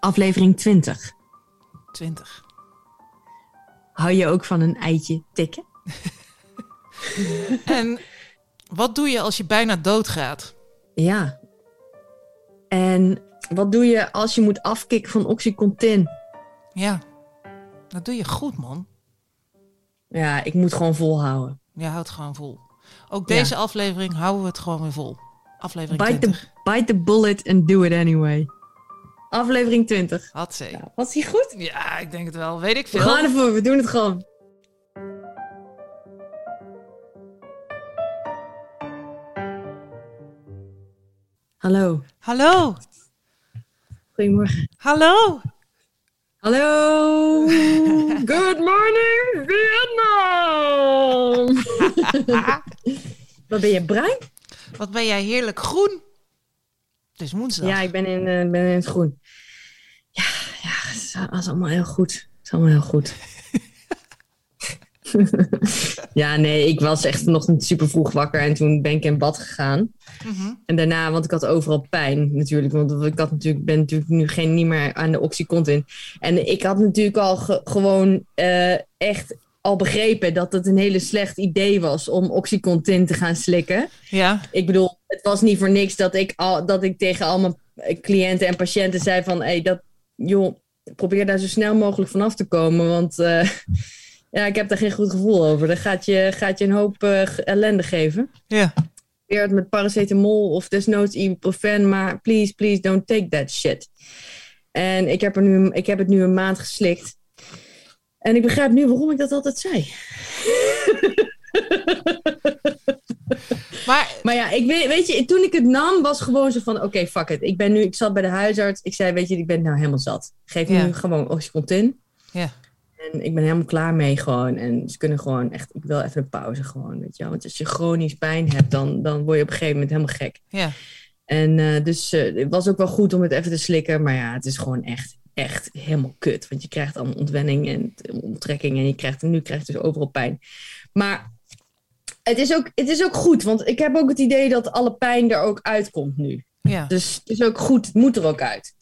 Aflevering 20. 20. Hou je ook van een eitje tikken? En wat doe je als je bijna doodgaat? Ja. En wat doe je als je moet afkicken van Oxycontin? Ja, dat doe je goed, man. Ja, ik moet gewoon volhouden. Je houdt gewoon vol. Ook Ja. deze aflevering houden we het gewoon weer vol. Aflevering Bite 20. the, bite the bullet and do it anyway. Aflevering 20. Had ze. Ja, was die goed? Ja, ik denk het wel. Weet ik We veel. gaan ervoor, we doen het gewoon. Hallo. Hallo. Goedemorgen. Hallo. Hallo. Good morning, Vietnam. Wat ben je bruin? Wat ben jij heerlijk groen. Het is woensdag. Ja, ik ben in, eh, ben in het groen. Ja, ja, het allemaal heel goed. Het is allemaal heel goed. ja, nee, ik was echt vanochtend super vroeg wakker en toen ben ik in bad gegaan. Mhm. En daarna, want ik had overal pijn natuurlijk, want ik had natuurlijk, ben natuurlijk nu geen, niet meer aan de Oxycontin. En ik had natuurlijk al ge- gewoon eh, echt al begrepen dat het een hele slecht idee was om Oxycontin te gaan slikken. Ja. Ik bedoel, het was niet voor niks dat ik, al, dat ik tegen al mijn cliënten en patiënten zei van... Hey, dat, joh, probeer daar zo snel mogelijk vanaf te komen, want eh, ja, ik heb daar geen goed gevoel over. Dat gaat je, gaat je een hoop eh, ellende geven. Ja. Probeer het met paracetamol of desnoods ibuprofen, maar please, please don't take that shit. En ik heb, er nu, ik heb het nu een maand geslikt. En ik begrijp nu waarom ik dat altijd zei. Maar Maar ja, ik weet, weet je, toen ik het nam, was gewoon zo van: oké, fuck it. Ik ben nu, ik zat bij de huisarts. Ik zei: Weet je, ik ben nou helemaal zat. Geef Ja. nu gewoon Oxycontin. Ja. En ik ben helemaal klaar mee gewoon. En ze kunnen gewoon echt, ik wil even een pauze gewoon, weet je wel. Want als je chronisch pijn hebt, dan, dan word je op een gegeven moment helemaal gek. ja. En eh, dus eh, het was ook wel goed om het even te slikken. Maar ja, het is gewoon echt, echt helemaal kut. Want je krijgt dan ontwenning en onttrekking. En je krijgt, nu krijg je dus overal pijn. Maar het is, ook, het is ook goed. Want ik heb ook het idee dat alle pijn er ook uitkomt nu. ja. Dus het is ook goed. Het moet er ook uit.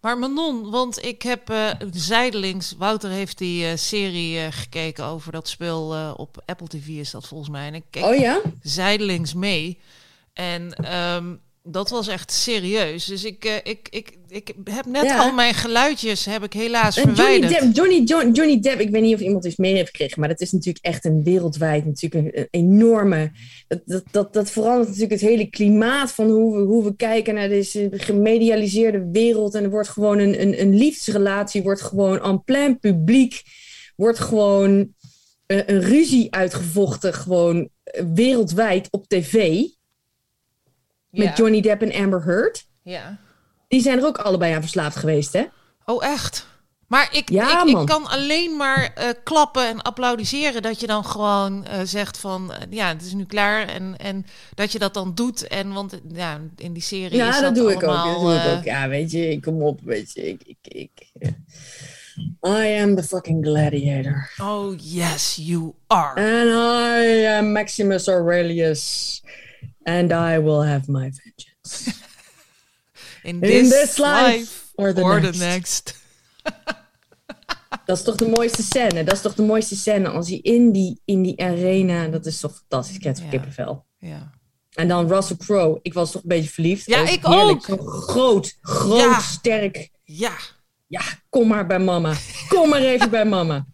Maar Manon, want ik heb eh, zijdelings... Wouter heeft die eh, serie eh, gekeken over dat spel eh, op Apple TV is dat volgens mij. En ik keek Oh ja? zijdelings mee. En ehm, dat was echt serieus. Dus ik, eh, ik, ik, ik heb net Ja. al mijn geluidjes heb ik helaas En Johnny verwijderd. Depp, Johnny, John, Johnny Depp, ik weet niet of iemand iets mee heeft gekregen, maar dat is natuurlijk echt een wereldwijd natuurlijk een, een enorme. Dat, dat, dat, dat verandert natuurlijk het hele klimaat van hoe we, hoe we kijken naar deze gemedialiseerde wereld. En er wordt gewoon een, een, een liefdesrelatie, wordt gewoon en plein publiek, wordt gewoon een, een ruzie uitgevochten, gewoon eh, wereldwijd op tv. Met Ja. Johnny Depp en Amber Heard. Ja. Die zijn er ook allebei aan verslaafd geweest, hè? Oh, echt? Maar ik, Ja, ik, ik kan alleen maar eh, klappen en applaudisseren dat je dan gewoon eh, zegt van eh, ja, het is nu klaar en, en dat je dat dan doet. En want ja, in die serie is Ja, dat doe ik ook. allemaal, Dat doe ik ook. Ja, weet je, ik kom op, weet je. Ik, ik, ik, ja. I am the fucking gladiator. Oh yes, you are. And I am Maximus Aurelius. And I will have my vengeance. in, in this life or the or next. the next. Dat is toch de mooiste scène? Dat is toch de mooiste scène als hij in die, in die arena... Dat is toch fantastisch. Ik heb kippenvel. Ja. En dan Russell Crowe. Ik was toch een beetje verliefd. Ja, ik heerlijk. ook. Groot, groot, Ja. sterk. ja, Ja, kom maar bij mama. Kom maar even bij mama.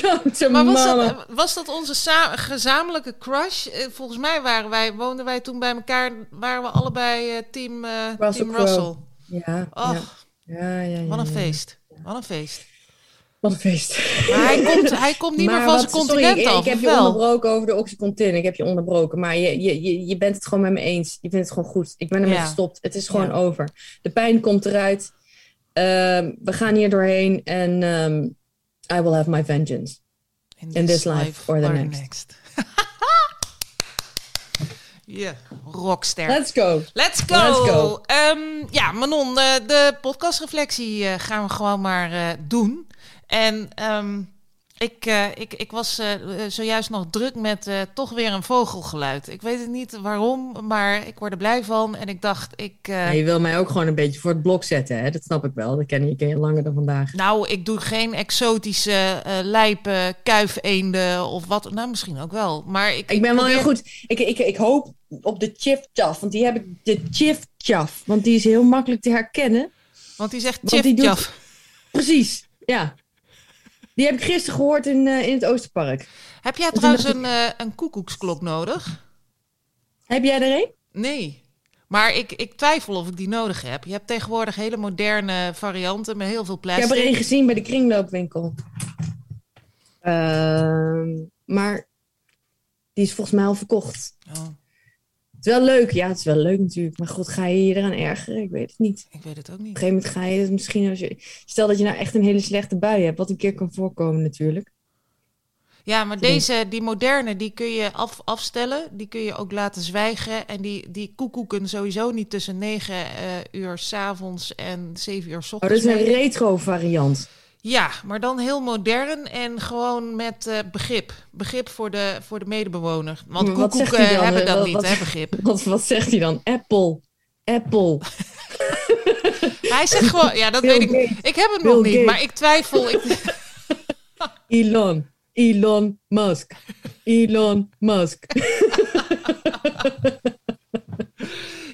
Maar was dat, was dat onze gezamenlijke crush? Eh, Volgens mij waren wij, woonden wij toen bij elkaar, waren we allebei eh, team, eh, Russell team. Russell. Ja, ja, ja, ja, wat een feest. Wat een feest. Wat een feest. Maar hij komt, hij komt niet Maar meer van wat- zijn sorry, continent ik, af, ik heb of je wel? onderbroken over de Oxycontin. Ik heb je onderbroken. Maar je, je, je, je bent het gewoon met me eens. Je vindt het gewoon goed. Ik ben ermee Ja. gestopt. Het is gewoon Ja. over. De pijn komt eruit. Ehm, we gaan hier doorheen. En ehm, I will have my vengeance. in this life or the next. Ja, rockster. Let's go. Let's go! Let's go. Ehm, ja, Manon, eh, de podcastreflectie eh, gaan we gewoon maar eh, doen. En ehm, Ik, uh, ik, ik was uh, zojuist nog druk met uh, toch weer een vogelgeluid. Ik weet het niet waarom, maar ik word er blij van. En ik dacht, ik... Ja, je wil mij ook gewoon een beetje voor het blok zetten, hè? Dat snap ik wel. Dat ken je, ken je langer dan vandaag. Nou, ik doe geen exotische lijpen, kuifeenden of wat. Nou, misschien ook wel. Maar ik, ik ben wel heel goed. Ik, ik, ik hoop op de chif chaff, want die heb ik... De chif chaff, want die is heel makkelijk te herkennen. Want die zegt chif chaff. Precies, ja. Die heb ik gisteren gehoord in, uh, in het Oosterpark. Heb jij trouwens een, uh, een koekoeksklok nodig? Heb jij er een? Nee. Maar ik, ik twijfel of ik die nodig heb. Je hebt tegenwoordig hele moderne varianten met heel veel plastic. Ik heb er een gezien bij de kringloopwinkel. Uh, maar die is volgens mij al verkocht. Oh. Het is wel leuk, ja, het is wel leuk natuurlijk. Maar goed, ga je je eraan ergeren? Ik weet het niet. Ik weet het ook niet. Op een gegeven moment ga je het misschien als je. Stel dat je nou echt een hele slechte bui hebt, wat een keer kan voorkomen natuurlijk. Ja, maar deze, die moderne, die kun je af, afstellen. Die kun je ook laten zwijgen. En die, die koekoeken sowieso niet tussen 9 uh, uur s'avonds en 7 uur s ochtends. Oh, dat is een retro variant. Ja, maar dan heel modern en gewoon met uh, begrip. Begrip voor de, voor de medebewoner. Want koekoeken hebben dat niet, hè, begrip. Wat, wat zegt hij dan? Apple. Apple. hij zegt gewoon, ja, dat weet ik. Ik heb het nog niet, maar ik twijfel. Ik... Elon. Elon Musk. Elon Musk.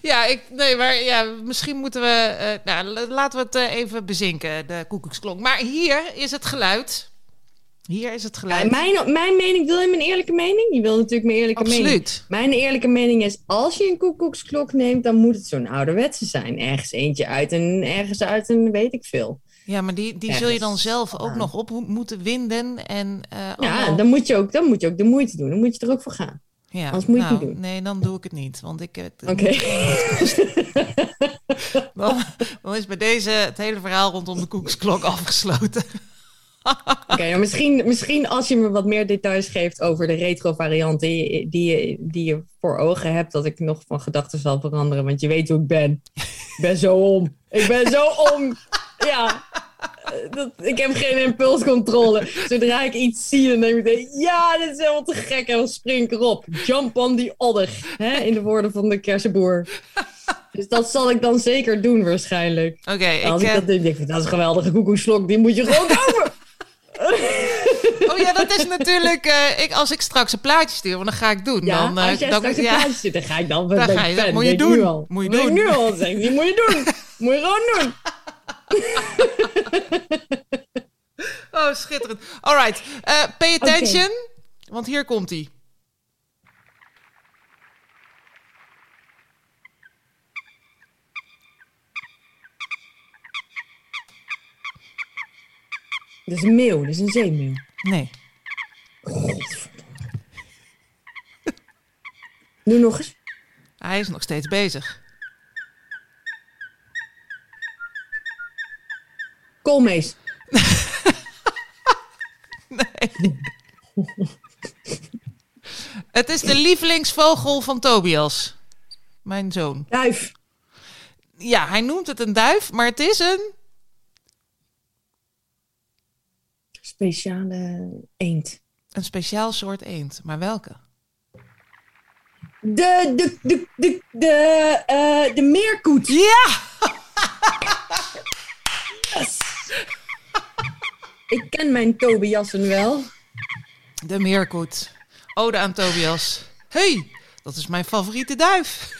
Ja, ik, nee, maar ja, misschien moeten we. Uh, nou, laten we het uh, even bezinken, de koekoeksklok. Maar hier is het geluid. Hier is het geluid. Ja, mijn, mijn mening, wil je mijn eerlijke mening? Je wil natuurlijk mijn eerlijke Absoluut. mening. Mijn eerlijke mening is: als je een koekoeksklok neemt, dan moet het zo'n ouderwetse zijn. Ergens eentje uit en ergens uit en weet ik veel. Ja, maar die, die zul je dan zelf ook nog op moeten winden. En, uh, ja, dan, moet je ook, dan moet je ook de moeite doen. Dan moet je er ook voor gaan. Ja, Anders moet je nou, het niet doen. Nee, dan doe ik het niet. Want ik. Oké. Okay. dan, dan, is bij deze het hele verhaal rondom de koeksklok afgesloten. Oké, okay, misschien, misschien als je me wat meer details geeft over de retro varianten die, die, die je voor ogen hebt, dat ik nog van gedachten zal veranderen. Want je weet hoe ik ben. Ik ben zo om. Ik ben zo om. Ja. Dat, ik heb geen impulscontrole. Zodra ik iets zie, dan denk ik ja, dit is helemaal te gek. En dan spring ik erop. Jump on the odder. Hè? In de woorden van de kersenboer. Dus dat zal ik dan zeker doen waarschijnlijk. Oké, ik... Als ik dat denk, ik, dat is een geweldige koekoeslok. Die moet je gewoon kopen. Oh ja, dat is natuurlijk. Uh, ik, als ik straks een plaatje stuur, want dan ga ik doen. Ja, dan, uh, als jij dan, straks ja, een plaatje stuurt, dan ga ik dan. Dan ga je, dat moet je doen. Moet je doen. Nu al zeggen, die moet je doen. Moet je gewoon doen. oh, schitterend. All right. Uh, pay attention, okay. want hier komt hij. Dat is een meeuw, dat is een zeemeeuw. Nee. Nu nog eens. Hij is nog steeds bezig. Koolmees. nee. Het is de lievelingsvogel van Tobias. Mijn zoon. Duif. Ja, hij noemt het een duif, maar het is een... Speciale eend. Een speciaal soort eend. Maar welke? De, de, de, de, de, uh, de meerkoet. Ja! yes! Ik ken mijn Tobiassen wel. De meerkoet. Ode aan Tobias. hey, dat is mijn favoriete duif.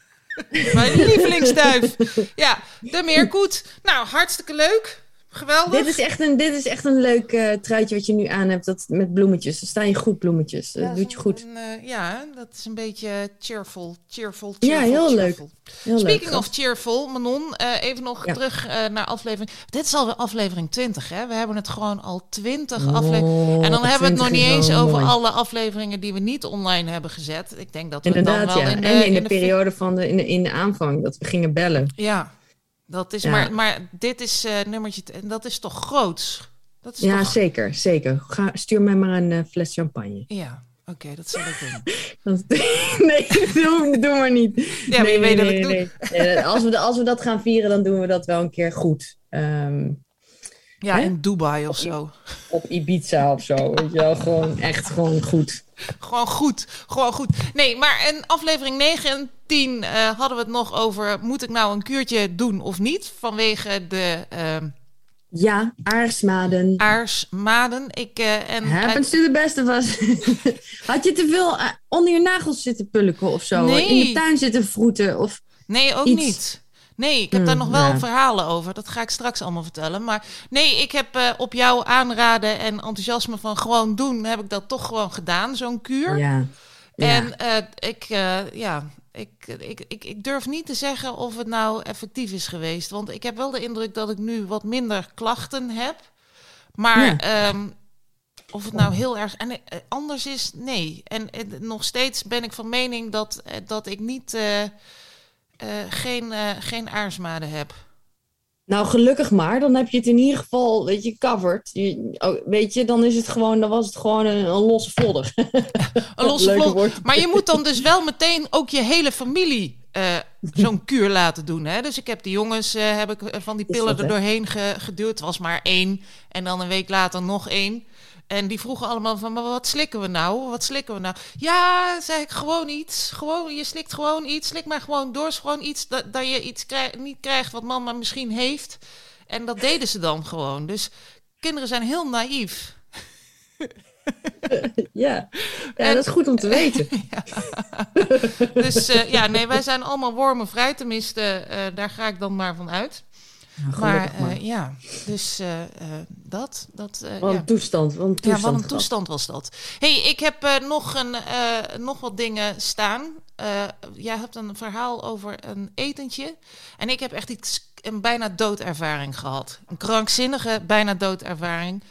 mijn lievelingsduif. Ja, de meerkoet. Nou, hartstikke leuk. Geweldig. Dit is echt een, dit is echt een leuk uh, truitje wat je nu aan hebt dat, met bloemetjes. Er staan je goed bloemetjes. Dat doet je goed. Een, uh, ja, dat is een beetje cheerful. Cheerful, cheerful Ja, heel cheerful. leuk. Heel Speaking leuk. of cheerful, Manon, uh, even nog ja. terug naar aflevering. Dit is alweer aflevering 20, hè? We hebben het gewoon al 20 oh, afleveringen. En dan hebben we het nog niet eens over mooi. alle afleveringen die we niet online hebben gezet. Ik denk dat we Inderdaad, dan wel ja. in de, en in, in de, de periode van de, in de, in de aanvang, dat we gingen bellen. Ja, dat is, Ja. maar, maar dit is uh, nummertje, en dat is toch groots? Dat is Ja, toch... zeker, zeker. Ga, stuur mij maar een eh, fles champagne. Ja, oké, dat zal ik doen. Dat- nee, doe, doe maar niet. Ja, maar nee, je weet nee, dat ik doe. nee. Als, we, als we dat gaan vieren, dan doen we dat wel een keer goed. Ehm, Ja, Hè? in Dubai of zo. Op Ibiza of zo. Weet je wel, gewoon echt gewoon goed. Gewoon goed, gewoon goed. Nee, maar in aflevering 9 en 10 eh, hadden we het nog over... moet ik nou een kuurtje doen of niet? Vanwege de ehm Ja, aarsmaden. aarsmaden. Ik, eh, en uit- Happens to the best of us. Had je te veel eh, onder je nagels zitten pulken of zo? Nee. In de tuin zitten vroeten? Of... Nee, ook Iets. niet. Nee, ik heb daar nog wel ja. verhalen over. Dat ga ik straks allemaal vertellen. Maar nee, ik heb eh, op jouw aanraden en enthousiasme van gewoon doen... heb ik dat toch gewoon gedaan, zo'n kuur. Ja. ja. En eh, ik, eh, ja, ik, ik, ik, ik durf niet te zeggen of het nou effectief is geweest. Want ik heb wel de indruk dat ik nu wat minder klachten heb. Maar Ja. ehm, of het nou heel erg en, anders is, nee. En, nog steeds ben ik van mening dat, dat ik niet, eh, geen, eh, geen aarsmaden heb. Nou, gelukkig maar. Dan heb je het in ieder geval, weet je, covered. Je, oh, weet je, dan is het gewoon, dan was het gewoon een, een losse vlodder. Een losse woord. Maar je moet dan dus wel meteen ook je hele familie eh, zo'n kuur laten doen. Hè? Dus ik heb die jongens heb ik van die pillen dat, er doorheen ge- geduwd. Het was maar één. En dan een week later nog één. En die vroegen allemaal van, maar wat slikken we nou? Wat slikken we nou? Ja, zei ik, gewoon iets. Gewoon, je slikt gewoon iets. Slik maar gewoon door. Is gewoon iets dat, dat je iets niet krijgt wat mama misschien heeft. En dat deden ze dan gewoon. Dus kinderen zijn heel naïef. ja. ja, En- dat is goed om te weten. Dus eh, ja, nee, wij zijn allemaal wormenvrij. Tenminste, eh, daar ga ik dan maar van uit. Nou, Maar, gelukkig maar. eh, ja, dus eh, eh, dat. dat eh, Wat ja. een toestand, wat een ja, toestand. wat een toestand was dat. hey, ik heb eh, nog, een, eh, nog wat dingen staan. Eh, jij hebt een verhaal over een etentje. En ik heb echt iets, een bijna doodervaring gehad. Een krankzinnige bijna doodervaring.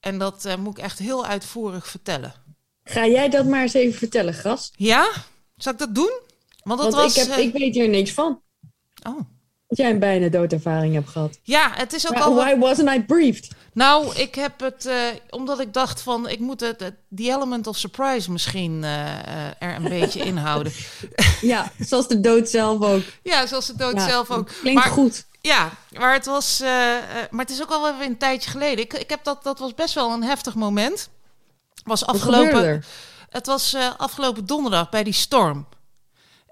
En dat eh, moet ik echt heel uitvoerig vertellen. Ga jij dat maar eens even vertellen, Gras? Ja? Zal ik dat doen? Want dat Want was... ik, heb, eh, ik weet hier niks van. oh. Dat jij een bijna doodervaring hebt gehad. Ja, het is ook al... why wasn't I briefed? Nou, ik heb het, eh, omdat ik dacht van, ik moet het, het die element of surprise misschien eh, eh, er een beetje inhouden. Ja, zoals de dood zelf ook. Ja, zoals de dood Ja, zelf ook. Klinkt maar, goed. Ja, maar het was, maar het is ook al wel weer een tijdje geleden. Ik, ik heb dat, dat was best wel een heftig moment. Was afgelopen, er? het was afgelopen donderdag bij die storm.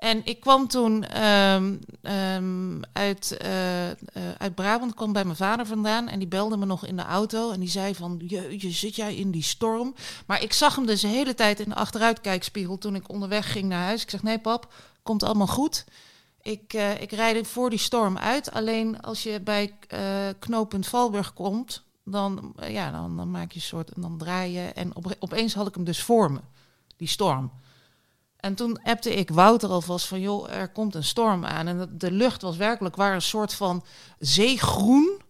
En ik kwam toen ehm, ehm, uit, eh, eh, uit Brabant, kwam bij mijn vader vandaan. En die belde me nog in de auto. En die zei van, jeetje, zit jij in die storm? Maar ik zag hem dus de hele tijd in de achteruitkijkspiegel toen ik onderweg ging naar huis. Ik zeg, nee pap, komt allemaal goed. Ik, eh, ik rijd voor die storm uit. Alleen als je bij knooppunt Valburg komt, dan, ja, dan, dan maak je een soort, dan draai je. En op, opeens had ik hem dus voor me, die storm. En toen appte ik Wouter alvast van, joh, er komt een storm aan. En de- lucht was werkelijk waar een soort van zeegroen.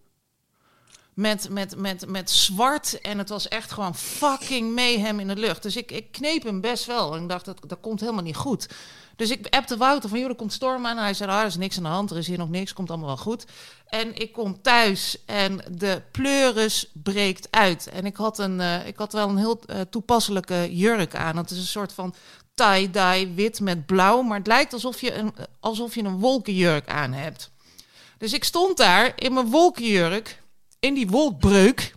Met, met, met, met zwart. En het was echt gewoon fucking mayhem in de lucht. Dus ik, ik kneep hem best wel. En ik dacht, dat, dat komt helemaal niet goed. Dus ik appte Wouter van, joh, er komt storm aan. En hij zei, ah, er is niks aan de hand. Er is hier nog niks. Komt allemaal wel goed. En ik kom thuis en de pleuris breekt uit. En ik had, een, eh, ik had wel een heel eh, toepasselijke jurk aan. Het is een soort van tie-dye wit met blauw. Maar het lijkt alsof je een, alsof je een wolkenjurk aan hebt. Dus ik stond daar in mijn wolkenjurk, in die wolkbreuk.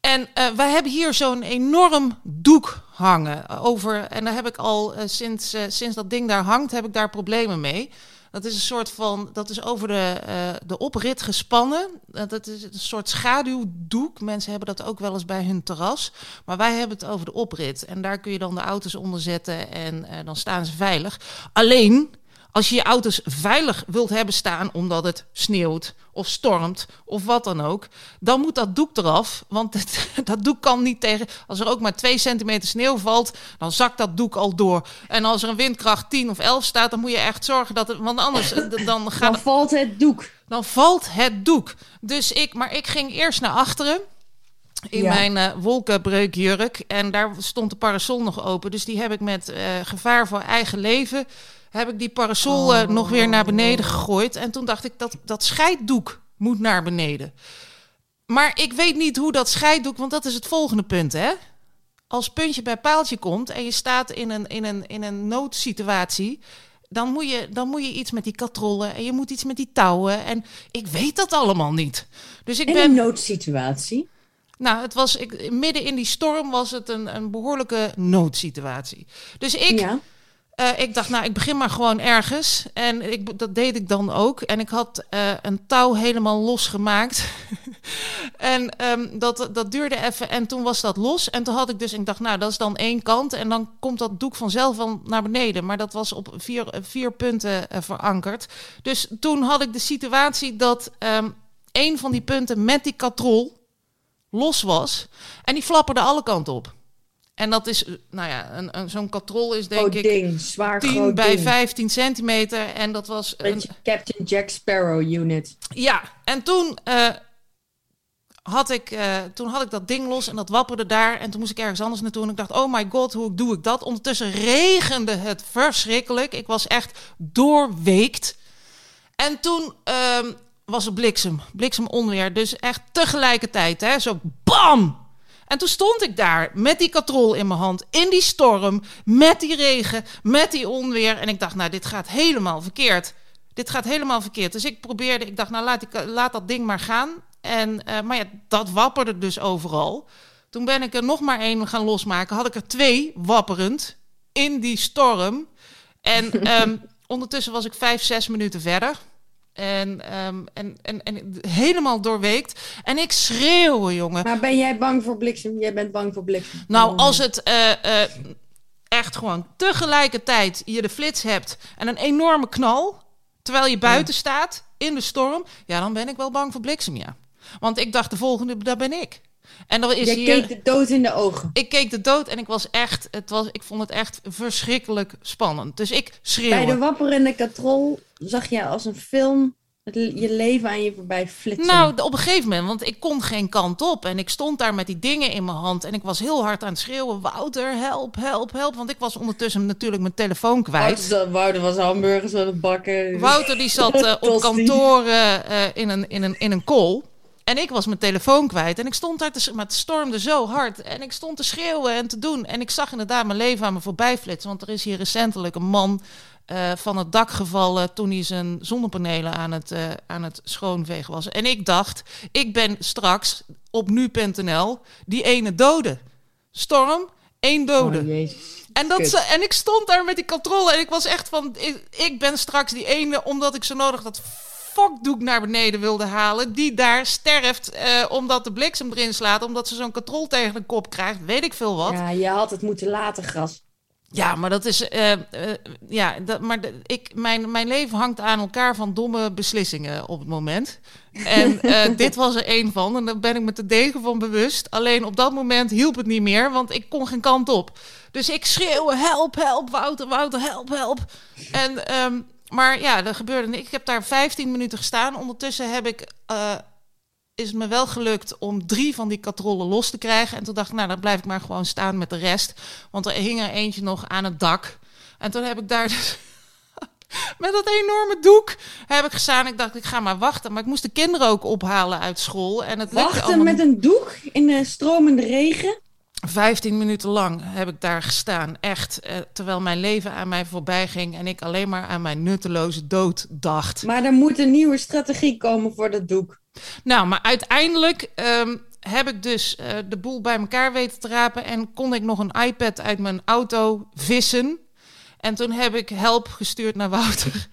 En eh, wij hebben hier zo'n enorm doek hangen over. En daar heb ik al eh, sinds, eh, sinds dat ding daar hangt, heb ik daar problemen mee. Dat is een soort van, dat is over de, eh, de oprit gespannen. Dat is een soort schaduwdoek. Mensen hebben dat ook wel eens bij hun terras. Maar wij hebben het over de oprit. En daar kun je dan de auto's onder zetten en eh, dan staan ze veilig. Alleen, als je je auto's veilig wilt hebben staan omdat het sneeuwt of stormt of wat dan ook, dan moet dat doek eraf. Want het, dat doek kan niet tegen. Als er ook maar 2 centimeter sneeuw valt, dan zakt dat doek al door. En als er een windkracht 10 of 11 staat, dan moet je echt zorgen dat het. Want anders eh, dan gaat Dan valt het doek. dan valt het doek. Dus ik, maar ik ging eerst naar achteren. In Ja. mijn eh, wolkenbreukjurk. En daar stond de parasol nog open. Dus die heb ik met eh, gevaar voor eigen leven. Heb ik die parasol eh, nog weer naar beneden gegooid. En toen dacht ik dat dat scheiddoek moet naar beneden. Maar ik weet niet hoe dat scheiddoek. Want dat is het volgende punt, hè? Als puntje bij paaltje komt en je staat in een, in een, in een noodsituatie dan moet, je, dan moet je iets met die katrollen en je moet iets met die touwen. En ik weet dat allemaal niet. Dus ik In ben. een noodsituatie. Nou, het was, ik, midden in die storm was het een, een behoorlijke noodsituatie. Dus ik, Ja. Eh, ik dacht, nou, ik begin maar gewoon ergens. En ik, dat deed ik dan ook. En ik had eh, een touw helemaal losgemaakt. en ehm, dat, dat duurde even. En toen was dat los. En toen had ik dus, ik dacht, nou, dat is dan één kant. En dan komt dat doek vanzelf wel naar beneden. Maar dat was op vier, eh, vier punten verankerd. Dus toen had ik de situatie dat ehm één van die punten met die katrol los was. En die flapperde alle kanten op. En dat is, nou ja, een, een, zo'n katrol is denk Groot ik ding, zwaar 10 groot bij ding. 15 centimeter. En dat was. Een, Captain Jack Sparrow unit. ja, en toen, eh, had ik, eh, toen had ik dat ding los en dat wapperde daar. En toen moest ik ergens anders naartoe. En ik dacht, oh my god, hoe doe ik dat? Ondertussen regende het verschrikkelijk. Ik was echt doorweekt. En toen ehm, was er bliksem, bliksemonweer. Dus echt tegelijkertijd, hè, zo bam! En toen stond ik daar met die katrol in mijn hand, in die storm, met die regen, met die onweer. En ik dacht, nou, dit gaat helemaal verkeerd. Dit gaat helemaal verkeerd. Dus ik probeerde, ik dacht, nou, laat, ik, laat dat ding maar gaan. En, eh, maar ja, dat wapperde dus overal. Toen ben ik er nog maar één gaan losmaken. Had ik er twee wapperend in die storm. En ehm, ondertussen was ik vijf, zes minuten verder. En, ehm, en, en, en helemaal doorweekt. En ik schreeuwen, jongen. Maar ben jij bang voor bliksem? Jij bent bang voor bliksem. Nou, als het eh, eh, echt gewoon tegelijkertijd je de flits hebt en een enorme knal, terwijl je buiten staat in de storm, ja, dan ben ik wel bang voor bliksem, ja. Want ik dacht, de volgende, daar ben ik. En dan is Jij hier... keek de dood in de ogen. Ik keek de dood en ik was echt, het was, ik vond het echt verschrikkelijk spannend. Dus ik schreeuwde. Bij de wapperende katrol zag je als een film het, je leven aan je voorbij flitsen. Nou, op een gegeven moment, want ik kon geen kant op. En ik stond daar met die dingen in mijn hand. En ik was heel hard aan het schreeuwen: Wouter, help, help, help. Want ik was ondertussen natuurlijk mijn telefoon kwijt. Wouter, Wouter was hamburgers aan het bakken. Wouter die zat eh, op kantoor eh, in, een, in, een, in een call. En ik was mijn telefoon kwijt. En ik stond daar te, maar het stormde zo hard. En ik stond te schreeuwen en te doen. En ik zag inderdaad mijn leven aan me voorbij flitsen. Want er is hier recentelijk een man eh, van het dak gevallen toen hij zijn zonnepanelen aan het, eh, aan het schoonvegen was. En ik dacht, ik ben straks op nu.nl die ene dode. Storm, één dode. Oh. En, dat ze, en ik stond daar met die controle en ik was echt van... Ik, ik ben straks die ene, omdat ik zo nodig dat fokdoek naar beneden wilde halen... die daar sterft eh, omdat de bliksem erin slaat... omdat ze zo'n katrol tegen de kop krijgt, weet ik veel wat. Ja, Ja, je had het moeten laten, gras. maar dat is... eh, eh, ja, dat, maar de- ik, mijn, mijn leven hangt aan elkaar van domme beslissingen op het moment. En dit was er één van en daar ben ik me te degen van bewust. Alleen op dat moment hielp het niet meer, want ik kon geen kant op. Dus ik schreeuwde, help, help, Wouter, Wouter, help, help. En, ehm, maar ja, er gebeurde. Ik heb daar 15 minuten gestaan. Ondertussen heb ik, eh, is het me wel gelukt om drie van die katrollen los te krijgen. En toen dacht ik, nou, dan blijf ik maar gewoon staan met de rest. Want er hing er eentje nog aan het dak. En toen heb ik daar dus met dat enorme doek heb ik gestaan. Ik dacht, ik ga maar wachten. Maar ik moest de kinderen ook ophalen uit school. En het Wachten met een doek in de stromende regen. 15 minuten lang heb ik daar gestaan. Echt, eh, terwijl mijn leven aan mij voorbij ging. En ik alleen maar aan mijn nutteloze dood dacht. Maar er moet een nieuwe strategie komen voor dat doek. Nou, maar uiteindelijk ehm, heb ik dus eh, de boel bij elkaar weten te rapen. En kon ik nog een iPad uit mijn auto vissen. En toen heb ik help gestuurd naar Wouter.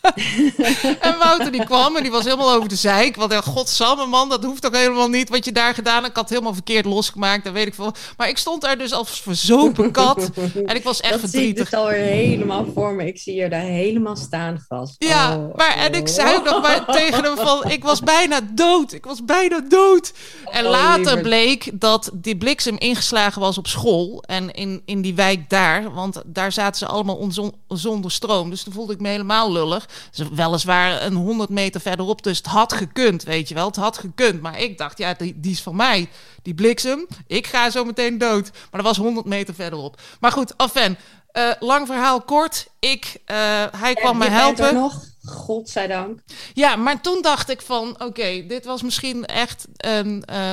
en Wouter die kwam en die was helemaal over de zeik. Want ja, godsamme man, dat hoeft toch helemaal niet wat je daar gedaan. Ik had het helemaal verkeerd losgemaakt, dat weet ik veel. Maar ik stond daar dus als verzopen kat. En ik was echt dat zie ik verdrietig. dus alweer helemaal voor me. Ik zie je daar helemaal staan, gast. Ja, Oh, maar en ik zei ook nog maar tegen hem van, ik was bijna dood. Ik was bijna dood. En Oh, later lieverd. bleek dat die bliksem ingeslagen was op school. En in, in die wijk daar. Want daar zaten ze allemaal onzon- zonder stroom. Dus toen voelde ik me helemaal lullig. Dus weliswaar een 100 meter verderop. Dus het had gekund, weet je wel. Het had gekund. Maar ik dacht, ja, die, die is van mij. Die bliksem. Ik ga zo meteen dood. Maar dat was 100 meter verderop. Maar goed, afijn. Eh, lang verhaal kort. Ik, eh, hij kwam me bent er helpen. nog, godzijdank. Ja, maar toen dacht ik van, oké, dit was misschien echt een, eh,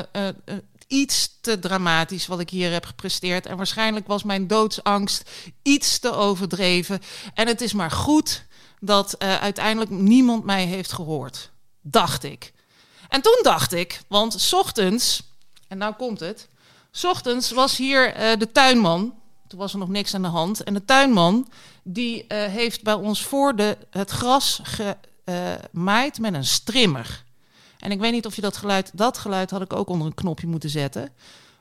iets te dramatisch wat ik hier heb gepresteerd. En waarschijnlijk was mijn doodsangst iets te overdreven. En het is maar goed dat eh, uiteindelijk niemand mij heeft gehoord. Dacht ik. En toen dacht ik, want ochtends, en nou komt het. Ochtends was hier eh, de tuinman. Toen was er nog niks aan de hand. En de tuinman, die eh, heeft bij ons voor de, het gras gemaaid met een strimmer. En ik weet niet of je dat geluid, dat geluid had ik ook onder een knopje moeten zetten.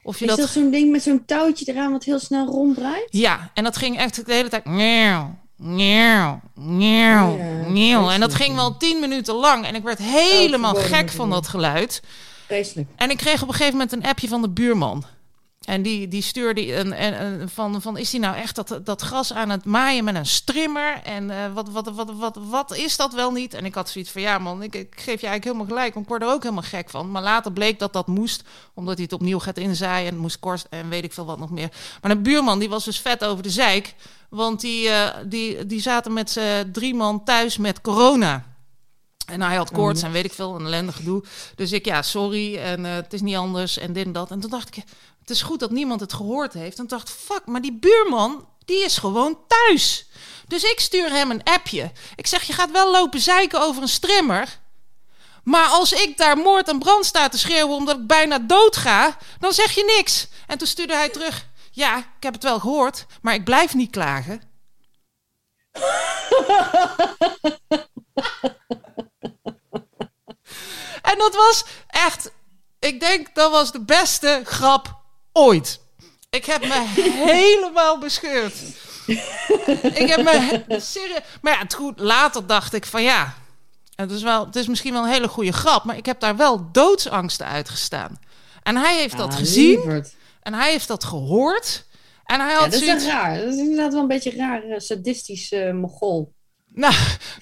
Of je Is dat zo'n ding met zo'n touwtje eraan wat heel snel ronddraait? Ja, en dat ging echt de hele tijd. Nieuw, nieuw, nieuw, Oh ja, nieuw. En dat ging wel tien minuten lang. En ik werd helemaal verboden gek van dat geluid. Vreselijk. En ik kreeg op een gegeven moment een appje van de buurman. En die, die stuurde een, een, een- van, van, is die nou echt dat, dat gras aan het maaien met een strimmer? En eh, wat, wat, wat, wat, wat is dat wel niet? En ik had zoiets van, ja man, ik, ik geef je eigenlijk helemaal gelijk. Want ik word er ook helemaal gek van. Maar later bleek dat dat moest, omdat hij het opnieuw gaat inzaaien. En het moest korst en weet ik veel wat nog meer. Maar de buurman, die was dus vet over de zeik. Want die, eh, die, die zaten met z'n drie man thuis met corona. En hij had koorts en weet ik veel, een ellendig gedoe. Dus ik, ja, sorry, en eh, het is niet anders en dit en dat. En toen dacht ik, het is goed dat niemand het gehoord heeft. En dacht fuck, maar die buurman, die is gewoon thuis. Dus ik stuur hem een appje. Ik zeg, je gaat wel lopen zeiken over een strimmer. Maar als ik daar moord en brand sta te schreeuwen omdat ik bijna dood ga, dan zeg je niks. En toen stuurde hij terug, ja, ik heb het wel gehoord, maar ik blijf niet klagen. En dat was echt, ik denk dat was de beste grap ooit. Ik heb me helemaal bescheurd. ik heb me serieus. Maar ja, het goed, later dacht ik van ja. Het is, wel, het is misschien wel een hele goede grap, maar ik heb daar wel doodsangsten uitgestaan. En hij heeft dat Ah, gezien lieverd. en hij heeft dat gehoord. En hij Ja, had dat is zoiets. raar. Dat is inderdaad wel een beetje raar, eh, sadistisch eh mogol. Nou,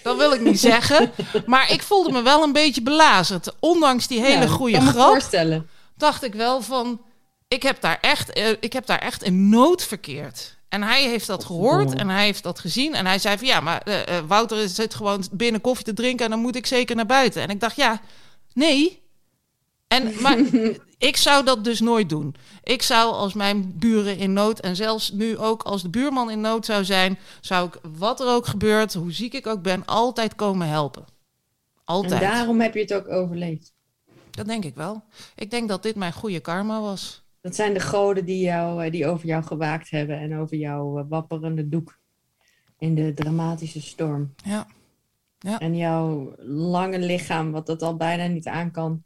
dat wil ik niet zeggen. Maar ik voelde me wel een beetje belazerd. Ondanks die hele Ja, goede kan me grap. voorstellen. dacht ik wel van, ik heb daar echt, eh, ik heb daar echt in nood verkeerd. En hij heeft dat gehoord en hij heeft dat gezien. En hij zei van, ja, maar eh, Wouter zit gewoon binnen koffie te drinken... en dan moet ik zeker naar buiten. En ik dacht, ja, nee. En, maar ik zou dat dus nooit doen. Ik zou als mijn buren in nood... en zelfs nu ook als de buurman in nood zou zijn... zou ik, wat er ook gebeurt, hoe ziek ik ook ben... altijd komen helpen. En Altijd. daarom heb je het ook overleefd. Dat denk ik wel. Ik denk dat dit mijn goede karma was. Dat zijn de goden die, jou, eh, die over jou gewaakt hebben en over jouw eh, wapperende doek in de dramatische storm. Ja. En jouw lange lichaam, wat dat al bijna niet aan kan.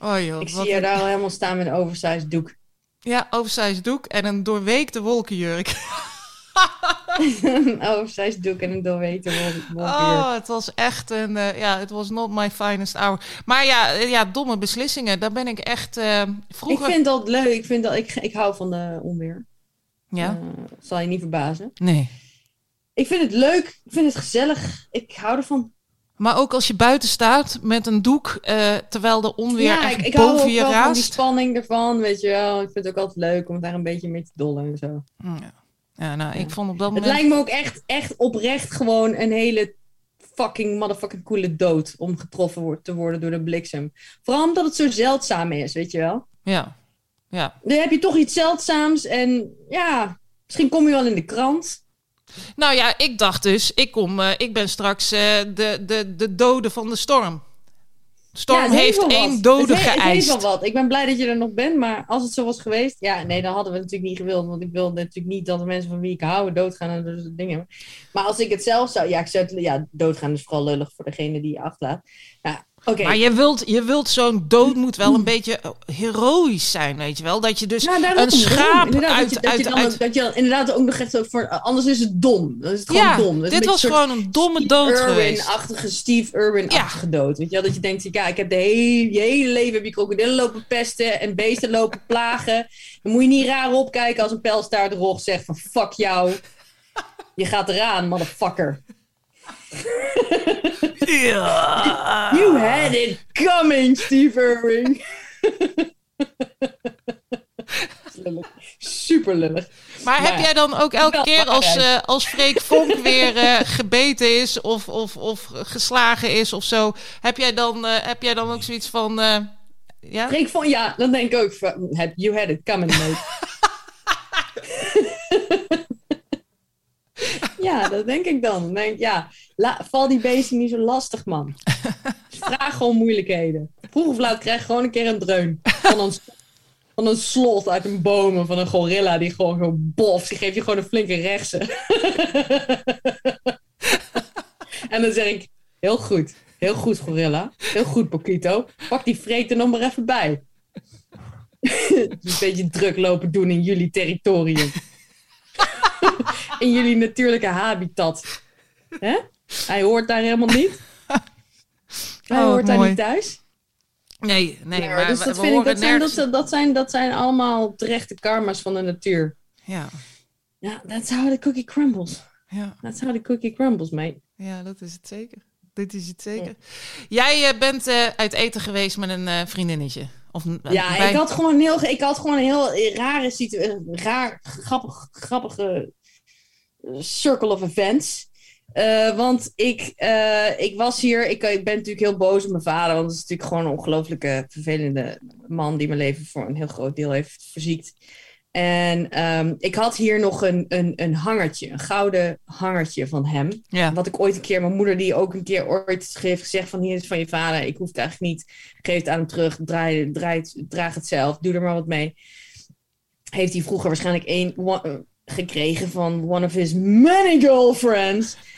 Oh joh, Ik zie je daar al helemaal staan met een oversized doek. Ja, oversized doek en een doorweekte wolkenjurk. een oversized doek en een doorweten. Oh, het was echt een... eh, ja, het was not my finest hour. Maar ja, eh, ja domme beslissingen. Daar ben ik echt... Ik vroeger... vind dat leuk. Ik, vind dat, ik, ik hou van de onweer. Ja? Zal je niet verbazen. Nee. Ik vind het leuk. Ik vind het gezellig. Ik hou ervan. Maar ook als je buiten staat met een doek... terwijl de onweer ja, echt ik, ik hou boven ook je wel van die raast. spanning ervan, weet je wel. Ik vind het ook altijd leuk om daar een beetje mee te dollen en zo. Ja. Ja, nou, ik vond op dat Het moment... lijkt me ook echt, echt oprecht gewoon een hele fucking motherfucking coole dood om getroffen wordt, te worden door de bliksem. Vooral omdat het zo zeldzaam is, weet je wel. Ja. Ja. Dan heb je toch iets zeldzaams en ja, misschien kom je wel in de krant. Nou ja, ik dacht dus... Ik, kom, eh, ik ben straks eh, de, de, de dode van de storm. Storm Ja, heeft één dode het, he- het heeft geëist. wel wat. Ik ben blij dat je er nog bent, maar als het zo was geweest, ja, nee, dan hadden we het natuurlijk niet gewild. Want ik wilde natuurlijk niet dat de mensen van wie ik hou doodgaan en dat soort dingen. Maar als ik het zelf zou, ja, ik zou het, ja, doodgaan is vooral lullig voor degene die je achterlaat. Nou, Maar je wilt, je wilt zo'n dood moet wel een beetje eh, heroïsch zijn, weet je wel? Dat je dus Nou, een schaap uit... dat je, dat, uit, je dan, uit- ook- dat je inderdaad ook nog echt zo voor, anders is het dom. Dan is het gewoon ja, dom. Dat dit was een gewoon een domme dood Steve geweest. Irwin-achtige Steve Irwin-achtige dood. Weet je wel? Dat je denkt, ja, ik heb de hele, je hele leven heb je krokodillen lopen pesten en beesten lopen plagen. Dan moet je niet raar opkijken als een pijlstaartrog zegt van fuck jou. Je gaat eraan, motherfucker. Ja. You had it coming, Steve Irwin. lullig. Super lullig. Maar heb jij dan ook elke keer als, eh, als Freek Vonk weer eh, gebeten is of, of, of geslagen is of zo, heb jij dan, eh, heb jij dan ook zoiets van, eh, Ja? Freek van, ja, dan denk ik ook, van, you had it coming, mate. ja, dat denk ik dan. Dan denk ik, ja, la, val die beesten niet zo lastig, man. Vraag gewoon moeilijkheden. Vroeg of laat krijg je gewoon een keer een dreun. Van een, van een slot uit een boom, van een gorilla die gewoon zo bof. Die geeft je gewoon een flinke rechtse. en dan zeg ik, heel goed. Heel goed, gorilla. Heel goed, Pokito. Pak die vreet er nog maar even bij. een beetje druk lopen doen in jullie territorium. In jullie natuurlijke habitat. Hè? Hij hoort daar helemaal niet. Hij Oh, hoort daar mooi. niet thuis. Nee, nee, Ja, maar dus we, dat, we vind ik, dat, zijn, dat, dat, zijn, dat zijn allemaal terechte karma's van de natuur. Ja, Ja, that's how the cookie crumbles. ja, That's how the cookie crumbles, mate. ja, dat is het zeker. Dit is het zeker. Jij eh, bent eh, uit eten geweest met een eh, vriendinnetje. Of, Ja, bij- ik had gewoon een heel, ik had gewoon een heel rare situatie, raar, grappig, grappige circle of events. Eh, want ik, eh, ik was hier, ik, ik ben natuurlijk heel boos op mijn vader, want het is natuurlijk gewoon een ongelooflijke vervelende man die mijn leven voor een heel groot deel heeft verziekt. En ehm, ik had hier nog een, een, een hangertje, een gouden hangertje van hem. ja. Wat ik ooit een keer, mijn moeder die ook een keer ooit heeft gezegd van hier is het van je vader, ik hoef het eigenlijk niet, geef het aan hem terug, draai, draai, draag het zelf, doe er maar wat mee. Heeft hij vroeger waarschijnlijk één eh, gekregen van one of his many girlfriends.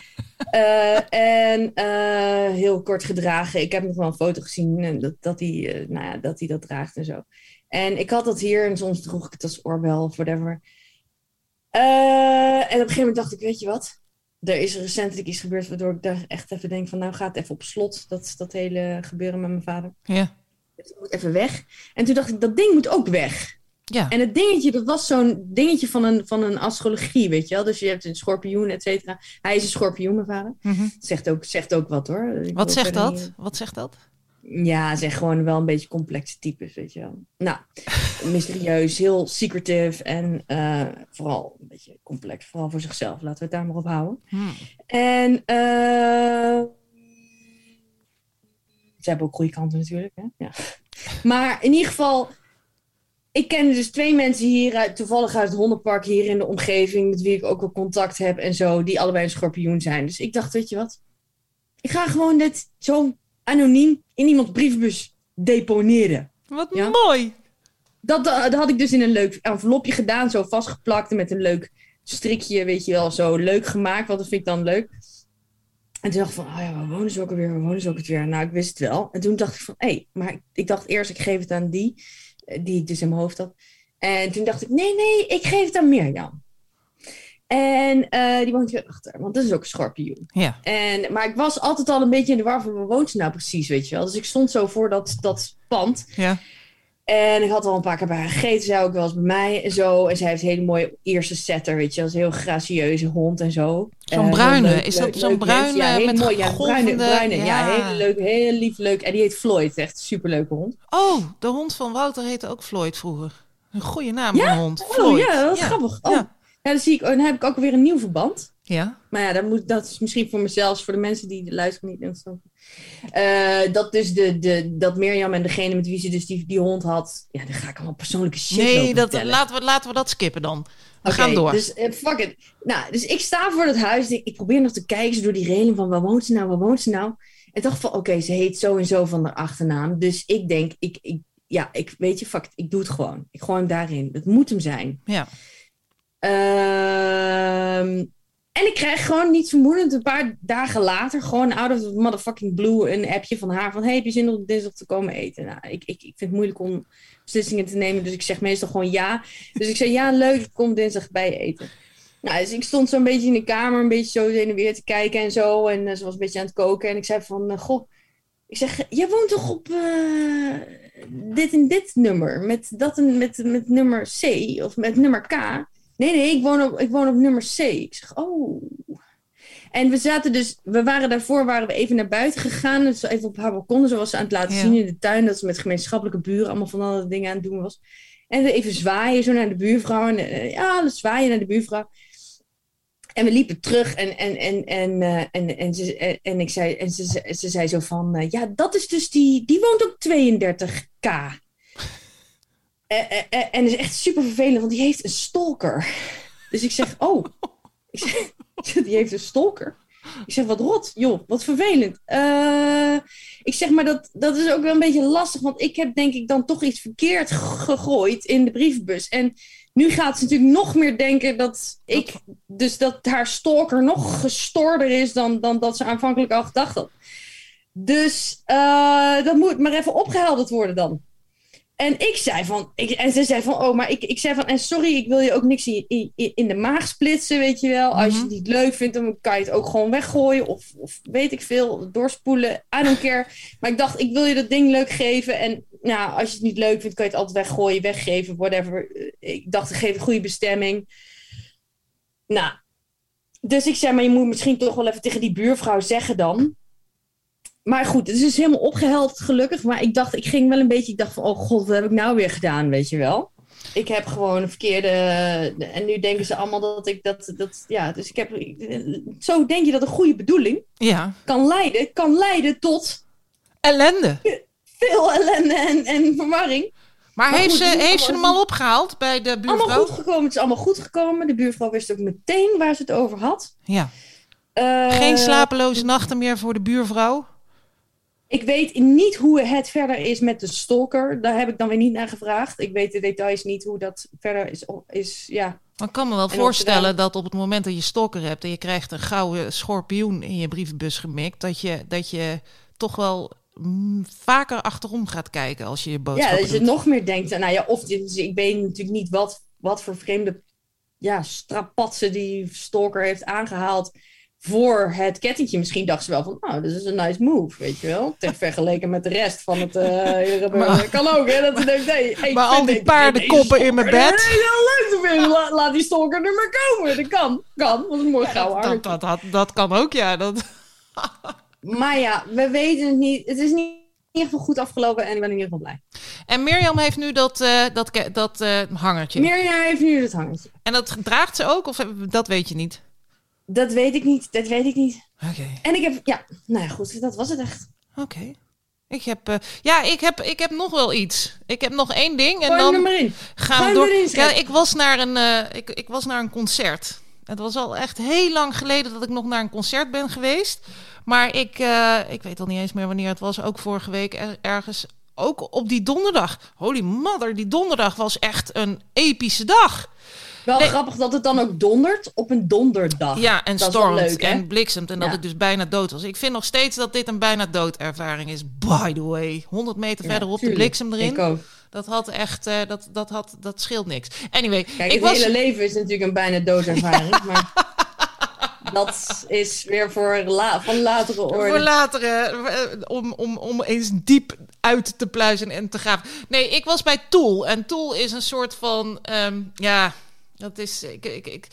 Eh, en eh, heel kort gedragen. Ik heb nog wel een foto gezien eh, dat, dat, hij, nou ja, dat hij dat draagt en zo. En ik had dat hier en soms droeg ik het als oorbel of whatever. En op een gegeven moment dacht ik, weet je wat? Er is recentelijk iets gebeurd waardoor ik daar echt even denk van... nou gaat even op slot, dat, dat hele gebeuren met mijn vader. Ja. Het moet even weg. En toen dacht ik, dat ding moet ook weg. Ja. En het dingetje, dat was zo'n dingetje van een, van een astrologie, weet je wel. Dus je hebt een schorpioen, et cetera. Hij is een schorpioen, mijn vader. Mhm. Zegt ook, zegt ook wat hoor. Ik Wat zegt dat? niet- Wat zegt dat? ja, zeg gewoon wel een beetje complexe types, weet je wel. Nou, mysterieus, heel secretive en eh, vooral een beetje complex. Vooral voor zichzelf, laten we het daar maar op houden. Hmm. En eh, ze hebben ook goede kanten natuurlijk. Hè? Ja. Maar in ieder geval, ik ken dus twee mensen hier uit, toevallig uit het hondenpark hier in de omgeving, met wie ik ook wel contact heb en zo, die allebei een schorpioen zijn. Dus ik dacht, weet je wat? Ik ga gewoon dit zo anoniem in iemands brievenbus deponeren. Wat Ja. mooi. Dat, dat had ik dus in een leuk envelopje gedaan, zo vastgeplakt en met een leuk strikje, weet je wel, zo leuk gemaakt. Want dat vind ik dan leuk. En toen dacht ik van, oh ja, waar wonen ze ook alweer? Waar wonen ze ook alweer? Nou, ik wist het wel. En toen dacht ik van, hé, hey, maar ik, dacht eerst, ik geef het aan die, die ik dus in mijn hoofd had. En toen dacht ik, nee, nee, ik geef het aan Mirjam. En eh, die woont hier achter, want dat is ook een schorpioen. Ja. En, maar ik was altijd al een beetje in de war van, waar woont ze nou precies, weet je wel? Dus ik stond zo voor dat, dat pand. Ja. En ik had al een paar keer bij haar gegeten. Zij ook wel eens bij mij en zo. En zij heeft een hele mooie eerste setter, weet je. Dat is een heel gracieuze hond en zo. Zo'n Eh, bruine. heel leuk, Is dat zo'n bruine Ja, met mooie. Ja, bruine, golvende- bruine. Ja, ja. hele leuk, heel lief, leuk. En die heet Floyd. Echt een superleuke hond. Oh, de hond van Wouter heette ook Floyd vroeger. Een goede naam Ja? een hond. Oh Floyd. ja, dat is grappig. Oh. Ja. Ja, dan, zie ik, dan heb ik ook weer een nieuw verband. Ja. Maar ja, dat, moet, dat is misschien voor mezelf, voor de mensen die luisteren niet interessant. Eh, dat dus de, de, dat Mirjam en degene met wie ze dus die, die hond had. Ja, dan ga ik allemaal persoonlijke shit Nee, dat, vertellen. laten, we, laten we dat skippen dan. We gaan door. Dus eh, fuck it. Nou, dus ik sta voor dat huis. Ik, ik probeer nog te kijken door die reling van waar woont ze nou, waar woont ze nou? En dacht van, oké, ze heet zo en zo van haar achternaam. Dus ik denk, ik, ik, ja, ik weet je, fuck it, ik doe het gewoon. Ik gooi hem daarin. Het moet hem zijn. Ja. Ehm, en ik krijg gewoon niet vermoedend een paar dagen later, gewoon out of the motherfucking blue, een appje van haar van: Hey, heb je zin om dinsdag te komen eten? Nou, ik, ik, ik vind het moeilijk om beslissingen te nemen, dus ik zeg meestal gewoon ja. Dus ik zei: Ja, leuk, ik kom dinsdag bij eten. Nou, dus ik stond zo'n beetje in de kamer, een beetje zo heen en weer te kijken en zo. En eh, ze was een beetje aan het koken. En ik zei van, eh, goh, ik zeg, jij woont toch op eh, dit en dit nummer? Met, dat en, met, met nummer C of met nummer K? Nee, nee, ik woon op, ik woon op nummer C. Ik zeg, oh. En we zaten dus, we waren daarvoor, waren we even naar buiten gegaan. Dus even op haar balkon, zoals ze aan het laten Ja. zien in de tuin. Dat ze met gemeenschappelijke buren allemaal van alle dingen aan het doen was. En we even zwaaien zo naar de buurvrouw. En eh, ja, we zwaaien naar de buurvrouw. En we liepen terug en, en, en, en, uh, en, en, ze, en, en, ik zei, en ze, ze zei zo van, uh, ja, dat is dus die, die woont op 32k. En is echt super vervelend, want die heeft een stalker. Dus ik zeg, oh, ik zeg, die heeft een stalker. Ik zeg, wat rot, joh, wat vervelend. Uh, ik zeg maar, dat, dat is ook wel een beetje lastig, want ik heb denk ik dan toch iets verkeerd gegooid in de brievenbus. En nu gaat ze natuurlijk nog meer denken dat ik, dus dat haar stalker nog gestoorder is dan, dan dat ze aanvankelijk al gedacht had. Dus uh, dat moet maar even opgehelderd worden dan. En ik zei van, ik, en ze zei van, oh, maar ik, ik zei van, en sorry, ik wil je ook niks in, in, in de maag splitsen, weet je wel. Als je het niet leuk vindt, dan kan je het ook gewoon weggooien of, of weet ik veel, doorspoelen. I don't care. Maar ik dacht, ik wil je dat ding leuk geven. En nou, als je het niet leuk vindt, kan je het altijd weggooien, weggeven, whatever. Ik dacht, ik geef een goede bestemming. Nou, dus ik zei, maar je moet misschien toch wel even tegen die buurvrouw zeggen dan maar goed, het is helemaal opgehelderd gelukkig. Maar ik dacht, ik ging wel een beetje, ik dacht van, oh god, wat heb ik nou weer gedaan, weet je wel. Ik heb gewoon een verkeerde, en nu denken ze allemaal dat ik dat, dat ja, dus ik heb, zo denk je dat een goede bedoeling ja. kan leiden, kan leiden tot... Ellende. Veel ellende en, en verwarring. Maar, heeft, ze, heeft ze hem al opgehaald bij de buurvrouw? Allemaal goed gekomen, het is allemaal goed gekomen. De buurvrouw wist ook meteen waar ze het over had. Ja. Uh, Geen slapeloze nachten meer voor de buurvrouw? Ik weet niet hoe het verder is met de stalker. Daar heb ik dan weer niet naar gevraagd. Ik weet de details niet hoe dat verder is. is ja. Ik kan me wel voorstellen dat op het moment dat je stalker hebt en je krijgt een gouden schorpioen in je brievenbus gemikt, dat je, dat je toch wel mm, vaker achterom gaat kijken als je je boodschap. Ja, dat je nog meer denkt. Nou ja, of dus ik weet natuurlijk niet wat, wat voor vreemde ja, strapatsen die stalker heeft aangehaald voor het kettingje. Misschien dacht ze wel van, nou, dit is een nice move, weet je wel. Ter vergeleken met de rest van het uh, maar, Kan ook, hè, dat ze denkt, hey, Maar al die paardenkoppen in mijn bed. Heel leuk te vinden. Laat, laat die stalker er maar komen. Dat kan, kan. Dat is mooi gauw dat, dat, dat, dat, kan ook, ja. Dat... maar ja, we weten het niet. Het is niet in ieder geval goed afgelopen en ik ben in ieder geval blij. En Mirjam heeft nu dat, uh, dat, dat uh, hangertje. Mirjam heeft nu dat hangertje. En dat draagt ze ook, of dat weet je niet? Dat weet ik niet. Dat weet ik niet. Oké. En ik heb, ja, nou ja, goed, dat was het echt. Oké. Ik heb, uh, ja, ik heb, ik heb nog wel iets. Ik heb nog één ding en Gooi dan gaan we door. ja, ik was naar een, uh, ik, ik was naar een concert. Het was al echt heel lang geleden dat ik nog naar een concert ben geweest. Maar ik, uh, ik weet al niet eens meer wanneer het was. Ook vorige week er, ergens. Ook op die donderdag. Holy mother, die donderdag was echt een epische dag. Wel Nee. grappig dat het dan ook dondert op een donderdag. Ja, en Dat stormt leuk, en bliksemt en dat Ja. ik dus bijna dood was. Ik vind nog steeds dat dit een bijna doodervaring is. By the way, 100 meter Ja, verderop de bliksem erin. Ik ook. Dat had echt, eh, dat, dat, had, dat scheelt niks. Anyway, Kijk, ik het was, hele leven is natuurlijk een bijna doodervaring. maar dat is weer voor la van latere orde. voor later, eh, om, om, om eens diep uit te pluizen en te graven. Nee, ik was bij Tool. En Tool is een soort van, ehm, ja, dat is, ik, ik, ik,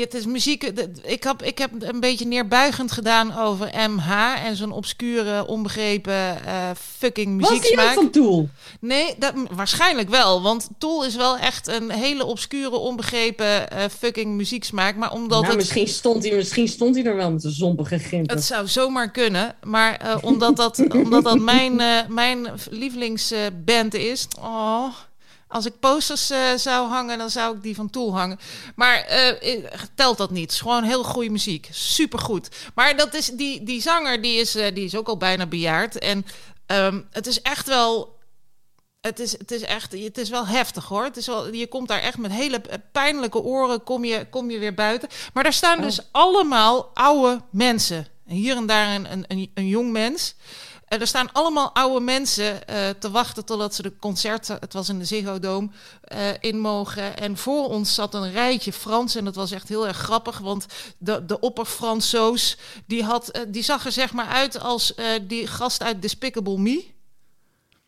het is muziek. Ik heb, ik heb een beetje neerbuigend gedaan over MH en zo'n obscure, onbegrepen eh, fucking Was die ook van Tool? Nee, dat, waarschijnlijk wel. Want Tool is wel echt een hele obscure, onbegrepen eh, fucking muzieksmaak. Maar omdat nou, het misschien, stond hij, misschien stond hij er wel met zijn zompige gimpen. het zou zomaar kunnen, maar eh, omdat, dat, omdat dat mijn, mijn lievelingsband is. Oh, als ik posters eh, zou hangen, dan zou ik die van Tool hangen. Maar eh, telt dat niet. Het is gewoon heel goede muziek. Supergoed. Maar dat is, die, die zanger die is, eh, die is ook al bijna bejaard. En ehm, het is echt wel het is, het is echt, het is wel heftig hoor. Het is wel, je komt daar echt met hele pijnlijke oren, kom je, kom je weer buiten. Maar daar staan dus allemaal oude mensen. En hier en daar een, een, een jong mens. En er staan allemaal oude mensen eh, te wachten totdat ze de concert, het was in de Ziggo Dome, eh, in mogen. En voor ons zat een rijtje Frans en dat was echt heel erg grappig, want de, de opper-Fransoos, die, had, eh, die zag er zeg maar uit als eh, die gast uit Despicable Me.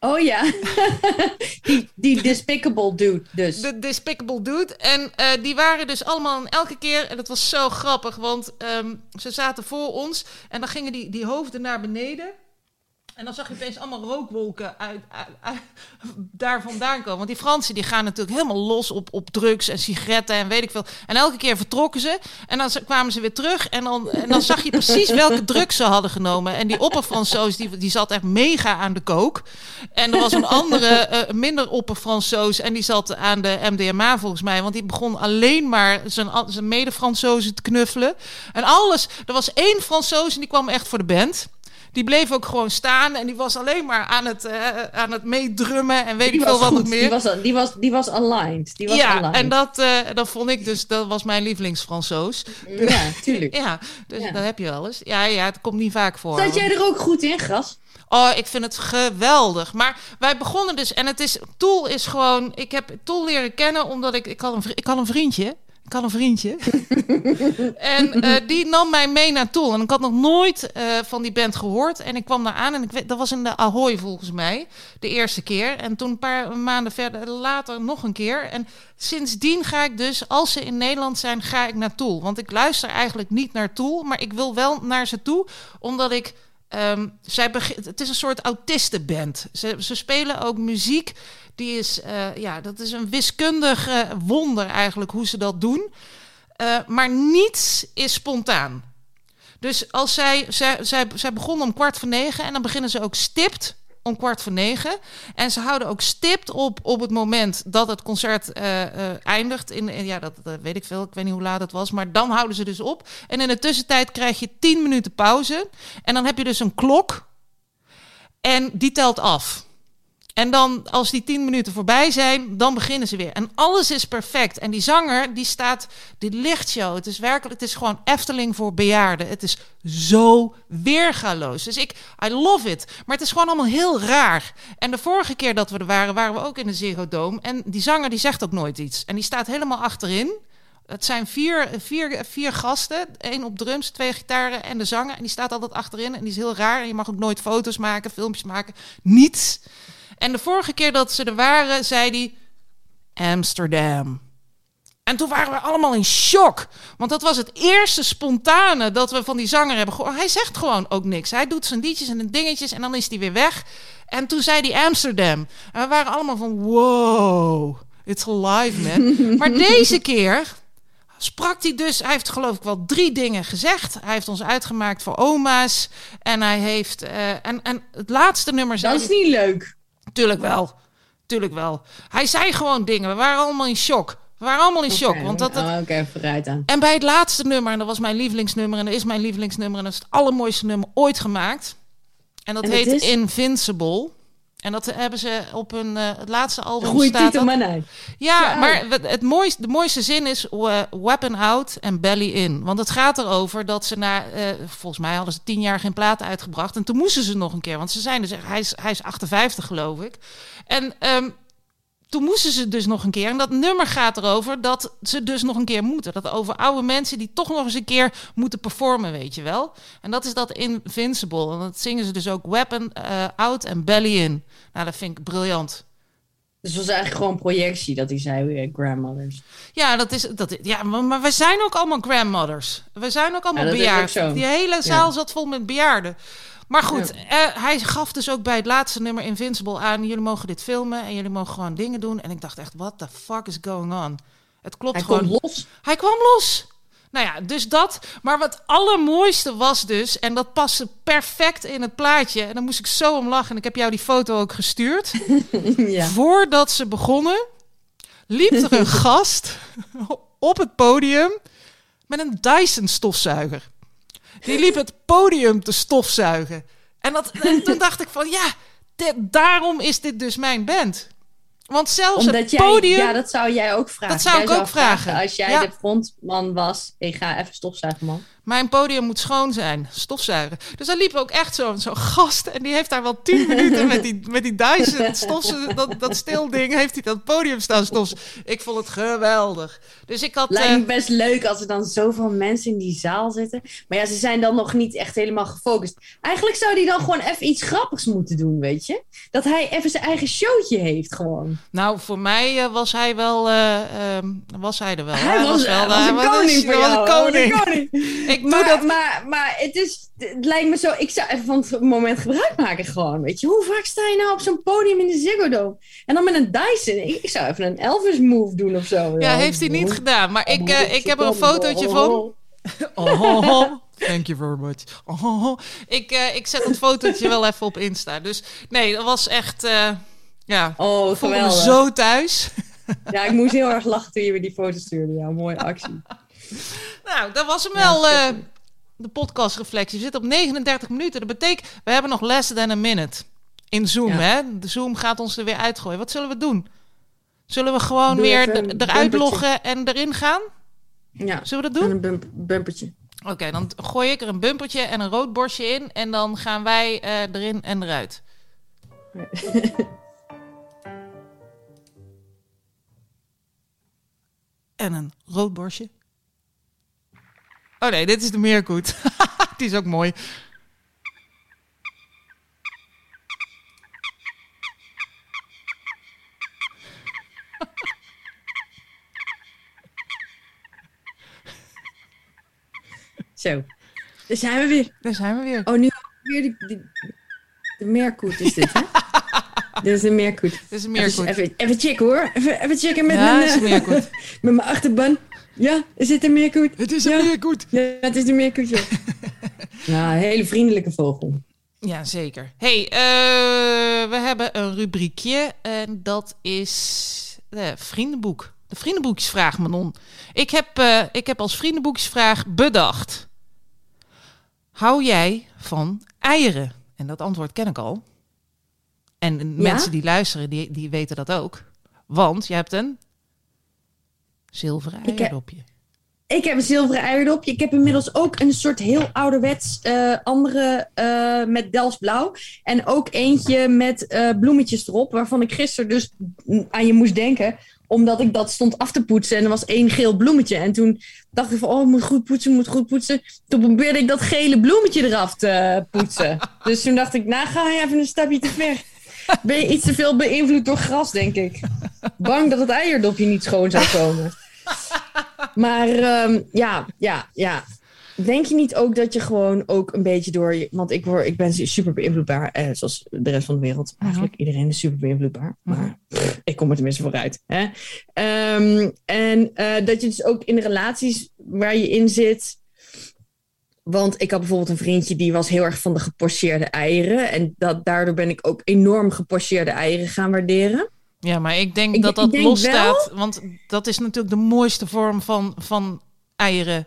Oh ja, die, die despicable dude dus. De Despicable Dude. En eh, die waren dus allemaal en elke keer... En dat was zo grappig, want ehm, ze zaten voor ons. En dan gingen die, die hoofden naar beneden. En dan zag je opeens allemaal rookwolken uit, uit, daar vandaan komen. Want die Fransen die gaan natuurlijk helemaal los op, op drugs en sigaretten en weet ik veel. En elke keer vertrokken ze. En dan kwamen ze weer terug. En dan, en dan zag je precies welke drugs ze hadden genomen. En die opperfransoos die, die zat echt mega aan de kook. En er was een andere, uh, minder opperfransoos. En die zat aan de MDMA volgens mij. Want die begon alleen maar zijn, zijn mede-Fransozen te knuffelen. En alles. Er was één Fransoos en die kwam echt voor de band die bleef ook gewoon staan en die was alleen maar aan het, uh, aan het meedrummen en weet ik veel wat nog meer. Die was, die was, die was aligned. Die was ja, aligned. en dat, uh, dat vond ik dus, dat was mijn lievelingsfransoos. Ja, tuurlijk. ja, dus ja. dat heb je wel eens. Ja, ja, het komt niet vaak voor. Zat jij er ook goed in, Gras? Oh, ik vind het geweldig. Maar wij begonnen dus, en het is, Tool is gewoon, ik heb Tool leren kennen omdat ik, ik had een, ik had een vriendje. Ik had een vriendje. en uh, die nam mij mee naar Tool. En ik had nog nooit uh, van die band gehoord. En ik kwam daar aan en ik dat was in de Ahoy volgens mij. De eerste keer. En toen een paar maanden verder later nog een keer. En sindsdien ga ik dus, als ze in Nederland zijn, ga ik naar Tool. Want ik luister eigenlijk niet naar Tool. Maar ik wil wel naar ze toe. Omdat ik... Um, zij het is een soort autistenband. Ze, ze spelen ook muziek die is, uh, ja, dat is een wiskundig uh, wonder eigenlijk hoe ze dat doen. Uh, maar niets is spontaan. Dus als zij, zij, zij, zij begonnen om kwart voor negen en dan beginnen ze ook stipt om kwart voor negen. En ze houden ook stipt op op het moment dat het concert eindigt. In, in, ja, dat, dat, weet ik veel. Ik weet niet hoe laat het was. Maar dan houden ze dus op. En in de tussentijd krijg je tien minuten pauze. En dan heb je dus een klok. En die telt af. En dan, als die tien minuten voorbij zijn, dan beginnen ze weer. En alles is perfect. En die zanger, die staat, die lichtshow. Het is werkelijk, het is gewoon Efteling voor bejaarden. Het is zo weergaloos. Dus ik, I love it. Maar het is gewoon allemaal heel raar. En de vorige keer dat we er waren, waren we ook in de Ziggo Dome. En die zanger, die zegt ook nooit iets. En die staat helemaal achterin. Het zijn vier, vier, vier gasten. Eén op drums, twee gitaren en de zanger. En die staat altijd achterin. En die is heel raar. En je mag ook nooit foto's maken, filmpjes maken. Niets. En de vorige keer dat ze er waren, zei hij Amsterdam. En toen waren we allemaal in shock. Want dat was het eerste spontane dat we van die zanger hebben gehoord. Hij zegt gewoon ook niks. Hij doet zijn liedjes en dingetjes en dan is hij weer weg. En toen zei hij Amsterdam. En we waren allemaal van wow, it's alive man. maar deze keer sprak hij dus, hij heeft geloof ik wel drie dingen gezegd. Hij heeft ons uitgemaakt voor oma's. En hij heeft, uh, en, en het laatste nummer... Dat is niet leuk. Tuurlijk wel. Tuurlijk wel. Hij zei gewoon dingen. We waren allemaal in shock. We waren allemaal in shock. Okay. Want dat, dat... Oh, okay, vooruit dan. En bij het laatste nummer, en dat was mijn lievelingsnummer, en dat is mijn lievelingsnummer, en dat is het allermooiste nummer ooit gemaakt. En dat En heet het is? Invincible. En dat hebben ze op hun uh, het laatste album Goeie staat titel, dat. nee. Ja, Ja. maar het, mooiste, de mooiste zin is uh, weapon out en belly in. Want het gaat erover dat ze na, uh, volgens mij hadden ze tien jaar geen platen uitgebracht. En toen moesten ze nog een keer, want ze zijn dus, hij is, hij is 58 geloof ik. En um, toen moesten ze dus nog een keer. En dat nummer gaat erover dat ze dus nog een keer moeten. Dat over oude mensen die toch nog eens een keer moeten performen, weet je wel. En dat is dat Invincible. En dat zingen ze dus ook weapon uh, out en belly in. Nou, dat vind ik briljant. Dus het was eigenlijk gewoon projectie dat hij zei, weer grandmothers. Ja, dat is, dat, ja maar, maar we zijn ook allemaal grandmothers. We zijn ook allemaal Ja, bejaarden. ook. Die hele zaal Ja. zat vol met bejaarden. Maar goed, eh, hij gaf dus ook bij het laatste nummer Invincible aan... jullie mogen dit filmen en jullie mogen gewoon dingen doen. En ik dacht echt, what the fuck is going on? Het klopt Hij gewoon. komt los. Hij kwam los. Nou ja, dus dat. Maar wat allermooiste was dus, en dat paste perfect in het plaatje. En dan moest ik zo om lachen. En ik heb jou die foto ook gestuurd. ja. Voordat ze begonnen, liep er een gast op het podium met een Dyson stofzuiger. Die liep het podium te stofzuigen. En, dat, en toen dacht ik van ja, dit- daarom is dit dus mijn band. Want zelfs Omdat het jij, podium. ja, dat zou jij ook vragen. Dat zou Jij ik ook vragen. Als jij Ja. de frontman was, ik ga even stofzuigen, man. Mijn podium moet schoon zijn, stofzuigen. Dus daar liep ook echt zo'n zo gast. En die heeft daar wel tien minuten met die, met die stofzuigen, dat, dat stil ding, heeft hij dat podium staan stofzuigen. Ik vond het geweldig. Dus ik had... Lijkt eh, best leuk als er dan zoveel mensen in die zaal zitten. Maar ja, ze zijn dan nog niet echt helemaal gefocust. Eigenlijk zou hij dan gewoon even iets grappigs moeten doen, weet je? Dat hij even zijn eigen showtje heeft gewoon. Nou, voor mij eh, was hij wel, eh, ehm, was hij er wel. Hij was, wel, hij was een koning voor hij was een een koning. ik doe maar, dat. Maar, maar het, is, het lijkt me zo... Ik zou even van het moment gebruik maken gewoon. Weet je, hoe vaak sta je nou op zo'n podium in de Ziggo Dome? En dan met een Dyson. Ik, ik zou even een Elvis move doen of zo. Ja, heeft hij niet gedaan. Maar ik, eh, ik heb er een fotootje van. Oh, thank you very much. Oh, ik, eh, ik zet het fotootje wel even op Insta. Dus nee, dat was echt... eh, ja, Oh, ik voelde me geweldig. zo thuis. Ja, ik moest heel erg lachen toen je me die foto stuurde. Ja, mooie actie. Nou, dat was hem wel, eh, de podcastreflectie. We zitten op 39 minuten. Dat betekent, we hebben nog less than a minute. In Zoom, hè? De Zoom gaat ons er weer uitgooien. Wat zullen we doen? Zullen we gewoon Doe weer even eruit loggen en erin gaan? Ja, Zullen we dat en doen? een bump, bumpertje. Oké, dan gooi ik er een bumpertje en een rood borstje in. En dan gaan wij eh, erin en eruit. En een rood borstje. Oh nee, dit is de meerkoet. Die is ook mooi. Zo, daar zijn we weer. Daar zijn we weer. Oh, nu weer die, die, de meerkoet is dit, hè? dit is een meerkoet. Dit is een meerkoet. even, even checken hoor. Even, even checken met Ja, mijn, het is een meerkoet. met mijn achterban. Ja, is dit een meerkoet? Het is Ja. meerkoet. Ja, het is de meerkoetje. nou, een hele vriendelijke vogel. Ja, zeker. hey, eh, we hebben een rubriekje en dat is de vriendenboek. De vriendenboekjesvraag, Manon. Ik heb, eh, ik heb als vriendenboekjesvraag bedacht. Hou jij van eieren? En dat antwoord ken ik al. En Ja? mensen die luisteren, die, die weten dat ook. Want je hebt een zilveren eierdopje. Ik heb een zilveren eierdopje. Ik heb inmiddels ook een soort heel ouderwets eh, andere eh, met Delfts blauw. En ook eentje met eh, bloemetjes erop. Waarvan ik gisteren dus aan je moest denken. Omdat ik dat stond af te poetsen. En er was één geel bloemetje. En toen dacht ik van, oh, ik moet goed poetsen, moet goed poetsen. Toen probeerde ik dat gele bloemetje eraf te poetsen. dus toen dacht ik, nou ga je even een stapje te ver. Ben je iets te veel beïnvloed door gras, denk ik. Bang dat het eierdopje niet schoon zou komen. Maar ehm, ja, ja, ja. Denk je niet ook dat je gewoon ook een beetje door je... Want ik, word, ik ben super beïnvloedbaar, eh, zoals de rest van de wereld. Eigenlijk iedereen is super beïnvloedbaar. Maar pff, ik kom er tenminste vooruit. Hè? Ehm, en eh, dat je dus ook in de relaties waar je in zit... Want ik had bijvoorbeeld een vriendje die was heel erg van de gepocheerde eieren. En dat, daardoor ben ik ook enorm gepocheerde eieren gaan waarderen. Ja, maar ik denk Ik- dat dat los staat. Want dat is natuurlijk de mooiste vorm van, van eieren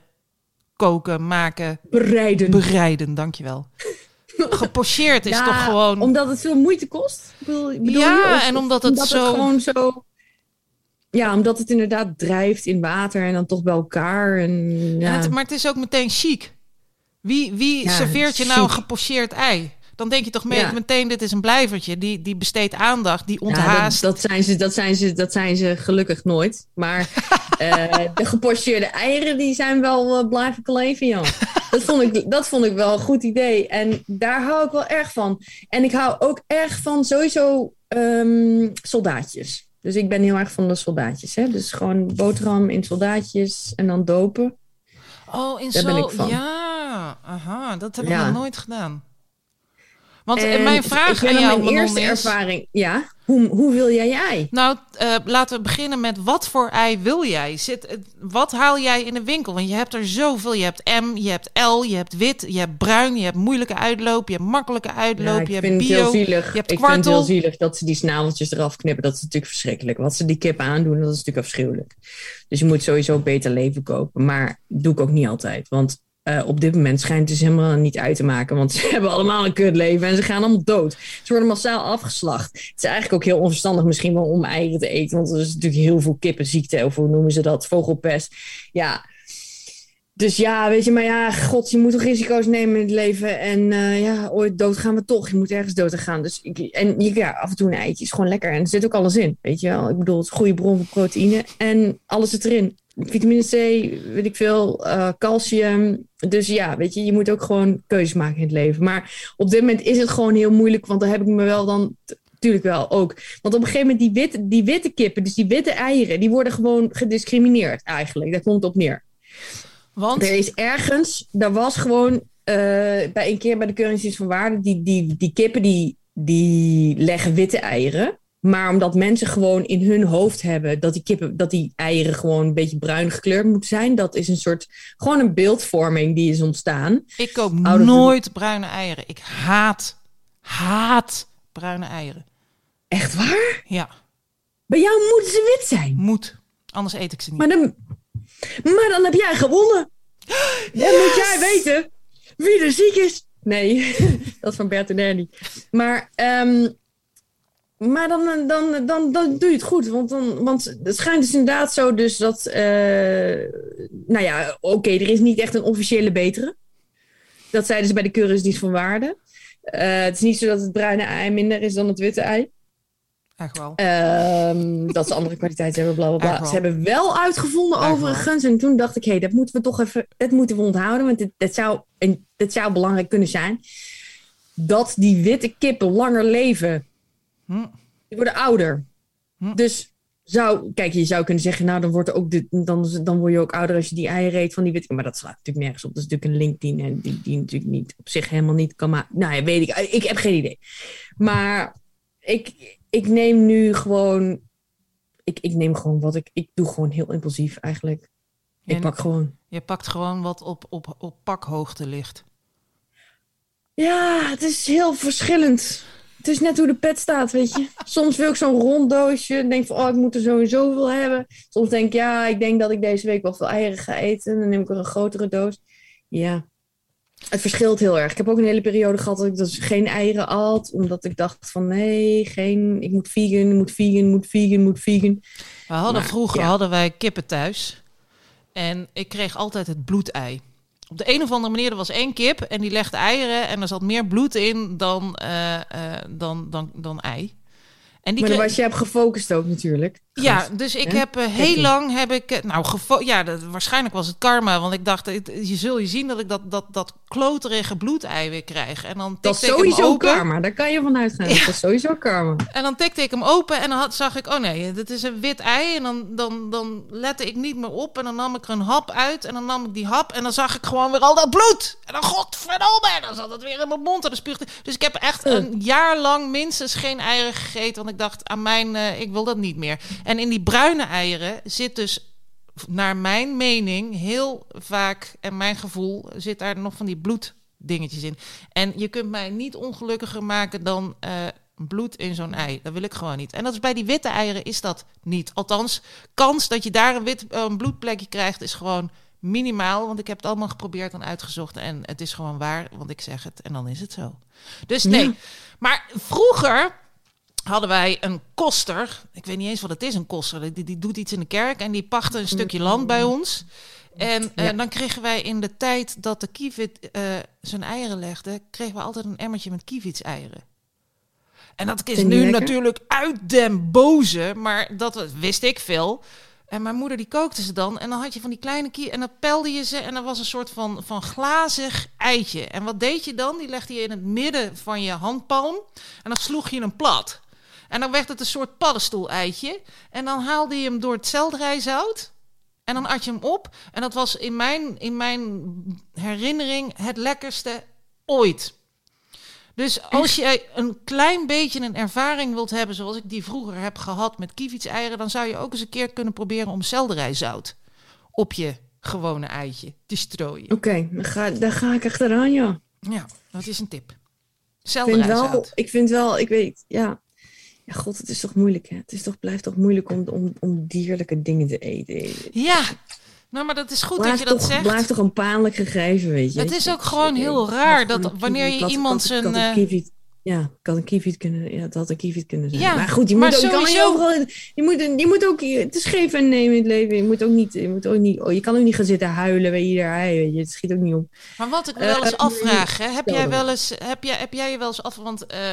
koken, maken, Bereiden. bereiden. Dankjewel. Gepocheerd is Ja, toch gewoon... Omdat het veel moeite kost? Bedoel, bedoel Ja, je? Of en omdat het zo- gewoon zo... Ja, omdat het inderdaad drijft in water en dan toch bij elkaar. En, ja. het- maar het is ook meteen chic. Wie, wie serveert je nou een gepocheerd ei? Dan denk je toch mee, Ja. meteen, dit is een blijvertje. Die, die besteedt aandacht, die Ja, onthaast. dat, dat, zijn ze, dat, zijn ze, dat zijn ze gelukkig nooit. Maar eh, de gepocheerde eieren, die zijn wel eh, blijven kleven, joh. Dat vond, ik, dat vond ik wel een goed idee. En daar hou ik wel erg van. En ik hou ook erg van sowieso ehm, soldaatjes. Dus ik ben heel erg van de soldaatjes. Hè? Dus gewoon boterham in soldaatjes en dan dopen. Oh, in Daar zo... ben ik van. Ja, aha, dat heb ik Ja. nog nooit gedaan. Want En mijn vraag ik aan jou, mijn eerste is... ervaring. Ja, hoe, hoe wil jij ei? Nou, eh, laten we beginnen met wat voor ei wil jij? Zit, wat haal jij in de winkel? Want je hebt er zoveel. Je hebt M, je hebt L, je hebt wit, je hebt bruin, je hebt moeilijke uitloop, je hebt makkelijke uitloop, Ja, je ik hebt vind het bio. heel zielig. je hebt ik vind het heel zielig dat ze die snaveltjes eraf knippen. Dat is natuurlijk verschrikkelijk. Wat ze die kippen aandoen, dat is natuurlijk afschuwelijk. Dus je moet sowieso beter leven kopen. Maar doe ik ook niet altijd. Want eh, op dit moment schijnt het dus helemaal niet uit te maken. Want ze hebben allemaal een kutleven en ze gaan allemaal dood. Ze worden massaal afgeslacht. Het is eigenlijk ook heel onverstandig misschien wel om eieren te eten. Want er is natuurlijk heel veel kippenziekte. Of hoe noemen ze dat? Vogelpest. Ja, dus ja, weet je, maar ja, god, je moet toch risico's nemen in het leven. En eh, ja, ooit dood gaan we toch. Je moet ergens dood gaan. Dus ik, en ja, af en toe een eitje is gewoon lekker. En er zit ook alles in, weet je wel. Ik bedoel, het is een goede bron van proteïne. En alles zit erin. Vitamine C, weet ik veel, eh, calcium. Dus ja, weet je, je moet ook gewoon keuzes maken in het leven. Maar op dit moment is het gewoon heel moeilijk. Want daar heb ik me wel dan... Natuurlijk wel ook. Want op een gegeven moment, die witte, die witte kippen, dus die witte eieren, die worden gewoon gediscrimineerd eigenlijk. Daar komt het op neer. Want? Er is ergens, daar was gewoon uh, bij een keer bij de Keuringsdienst van Waarde, die, die, die kippen die, die leggen witte eieren. Maar omdat mensen gewoon in hun hoofd hebben dat die kippen, dat die eieren gewoon een beetje bruin gekleurd moeten zijn, dat is een soort gewoon een beeldvorming die is ontstaan. Ik koop nooit bruine eieren. Ik haat, haat bruine eieren. Echt waar? Ja. Bij jou moeten ze wit zijn. Moet. Anders eet ik ze niet. Maar dan, maar dan heb jij gewonnen. Dan moet jij weten wie er ziek is. Nee, dat is van Bert en Ernie. Maar, um, maar dan, dan, dan, dan doe je het goed. Want, dan, want het schijnt dus inderdaad zo dus dat... Uh, nou ja, oké, okay, er is niet echt een officiële betere. Dat zeiden ze bij de keuringsdienst van waarde. Uh, het is niet zo dat het bruine ei minder is dan het witte ei. Echt wel. Um, dat ze andere kwaliteiten hebben, bla bla bla. Ze hebben wel uitgevonden Echt overigens. Wel. En toen dacht ik, hé, hey, dat moeten we toch even, dat moeten we onthouden. Want dit, dit, zou, en dit zou belangrijk kunnen zijn. Dat die witte kippen langer leven. Hm. Die worden ouder. Hm. Dus zou, kijk, je zou kunnen zeggen, nou, dan, wordt er ook de, dan, dan word je ook ouder als je die eieren eet van die witte. Maar dat slaat natuurlijk nergens op. Dat is natuurlijk een link die, die, die natuurlijk niet op zich helemaal niet kan maken. Nou ja, weet ik. Ik heb geen idee. Maar ik, ik neem nu gewoon. Ik, ik neem gewoon wat ik. Ik doe gewoon heel impulsief eigenlijk. Ik pak gewoon. Je pakt gewoon wat op, op, op pakhoogte ligt. Ja, het is heel verschillend. Het is net hoe de pet staat, weet je. Soms wil ik zo'n rond doosje. Denk van, oh, ik moet er sowieso veel hebben. Soms denk ik, ja, ik denk dat ik deze week wel veel eieren ga eten. Dan neem ik er een grotere doos. Ja, het verschilt heel erg. Ik heb ook een hele periode gehad dat ik dus geen eieren at. Omdat ik dacht van nee, geen, ik moet vegan, moet vegan, moet vegan, moet vegan. We hadden vroeger hadden wij kippen thuis. En ik kreeg altijd het bloedei. Op de een of andere manier, er was één kip en die legde eieren. En er zat meer bloed in dan, uh, uh, dan, dan, dan ei. En die maar dan was je hebt gefocust ook natuurlijk. Ja, dus ik heb uh, heel lang heb ik uh, nou ja, dat, waarschijnlijk was het karma, want ik dacht je zul je zien dat ik dat dat dat kloterige bloedei weer krijg en dan dat is sowieso karma, daar kan je vanuit gaan. Ja. Dat is sowieso karma. En dan tikte ik hem open en dan had, zag ik oh nee, dit is een wit ei en dan dan dan lette ik niet meer op en dan nam ik er een hap uit en dan nam ik die hap en dan zag ik gewoon weer al dat bloed. En dan godverdomme, en dan zat het weer in mijn mond en dan spuugde. Dus ik heb echt een jaar lang minstens geen eieren gegeten, want ik dacht aan mijn uh, ik wil dat niet meer. En in die bruine eieren zit dus, naar mijn mening, heel vaak, en mijn gevoel, zit daar nog van die bloeddingetjes in. En je kunt mij niet ongelukkiger maken dan uh, bloed in zo'n ei. Dat wil ik gewoon niet. En dat is bij die witte eieren is dat niet. Althans, kans dat je daar een, wit, een bloedplekje krijgt, is gewoon minimaal. Want ik heb het allemaal geprobeerd en uitgezocht. En het is gewoon waar, want ik zeg het en dan is het zo. Dus nee. Maar vroeger hadden wij een koster. Ik weet niet eens wat het is, een koster. Die, die doet iets in de kerk en die pachtte een stukje land bij ons. En uh, dan kregen wij in de tijd dat de kievit uh, zijn eieren legde, kregen we altijd een emmertje met kievitseieren. En dat is nu natuurlijk uit den boze, maar dat wist ik veel. En mijn moeder die kookte ze dan. En dan had je van die kleine kie. En dan pelde je ze. En er was een soort van, van glazig eitje. En wat deed je dan? Die legde je in het midden van je handpalm. En dan sloeg je hem plat. En dan werd het een soort paddenstoel-eitje. En dan haalde je hem door het selderijzout. En dan at je hem op. En dat was in mijn, in mijn herinnering het lekkerste ooit. Dus als je een klein beetje een ervaring wilt hebben, zoals ik die vroeger heb gehad met eieren, dan zou je ook eens een keer kunnen proberen om selderijzout op je gewone eitje te strooien. Oké, okay, dan, ga, ik achteraan, ja. Ja, dat is een tip. Selderijzout. Ik vind wel, ik vind wel, ik weet, ja, ja, god, het is toch moeilijk, hè? Het is toch, blijft toch moeilijk om, om, om dierlijke dingen te eten. Ja, nou, maar dat is goed dat je dat zegt. Het blijft toch een pijnlijk gegeven, weet je. Het is ook gewoon heel raar dat wanneer je iemand zijn... Ja, kan een kievit kunnen, ja, dat had een kievit kunnen zijn. Ja, maar goed, je moet ook, sowieso... overal, je moet, je moet ook, het is geven en nemen in het leven. Je moet ook niet, je moet ook niet, oh, je kan ook niet gaan zitten huilen bij ieder ei, je. Het schiet ook niet op. Maar wat ik me wel eens uh, afvraag, hè, heb jij wel eens, heb jij, heb jij je wel eens af, want uh,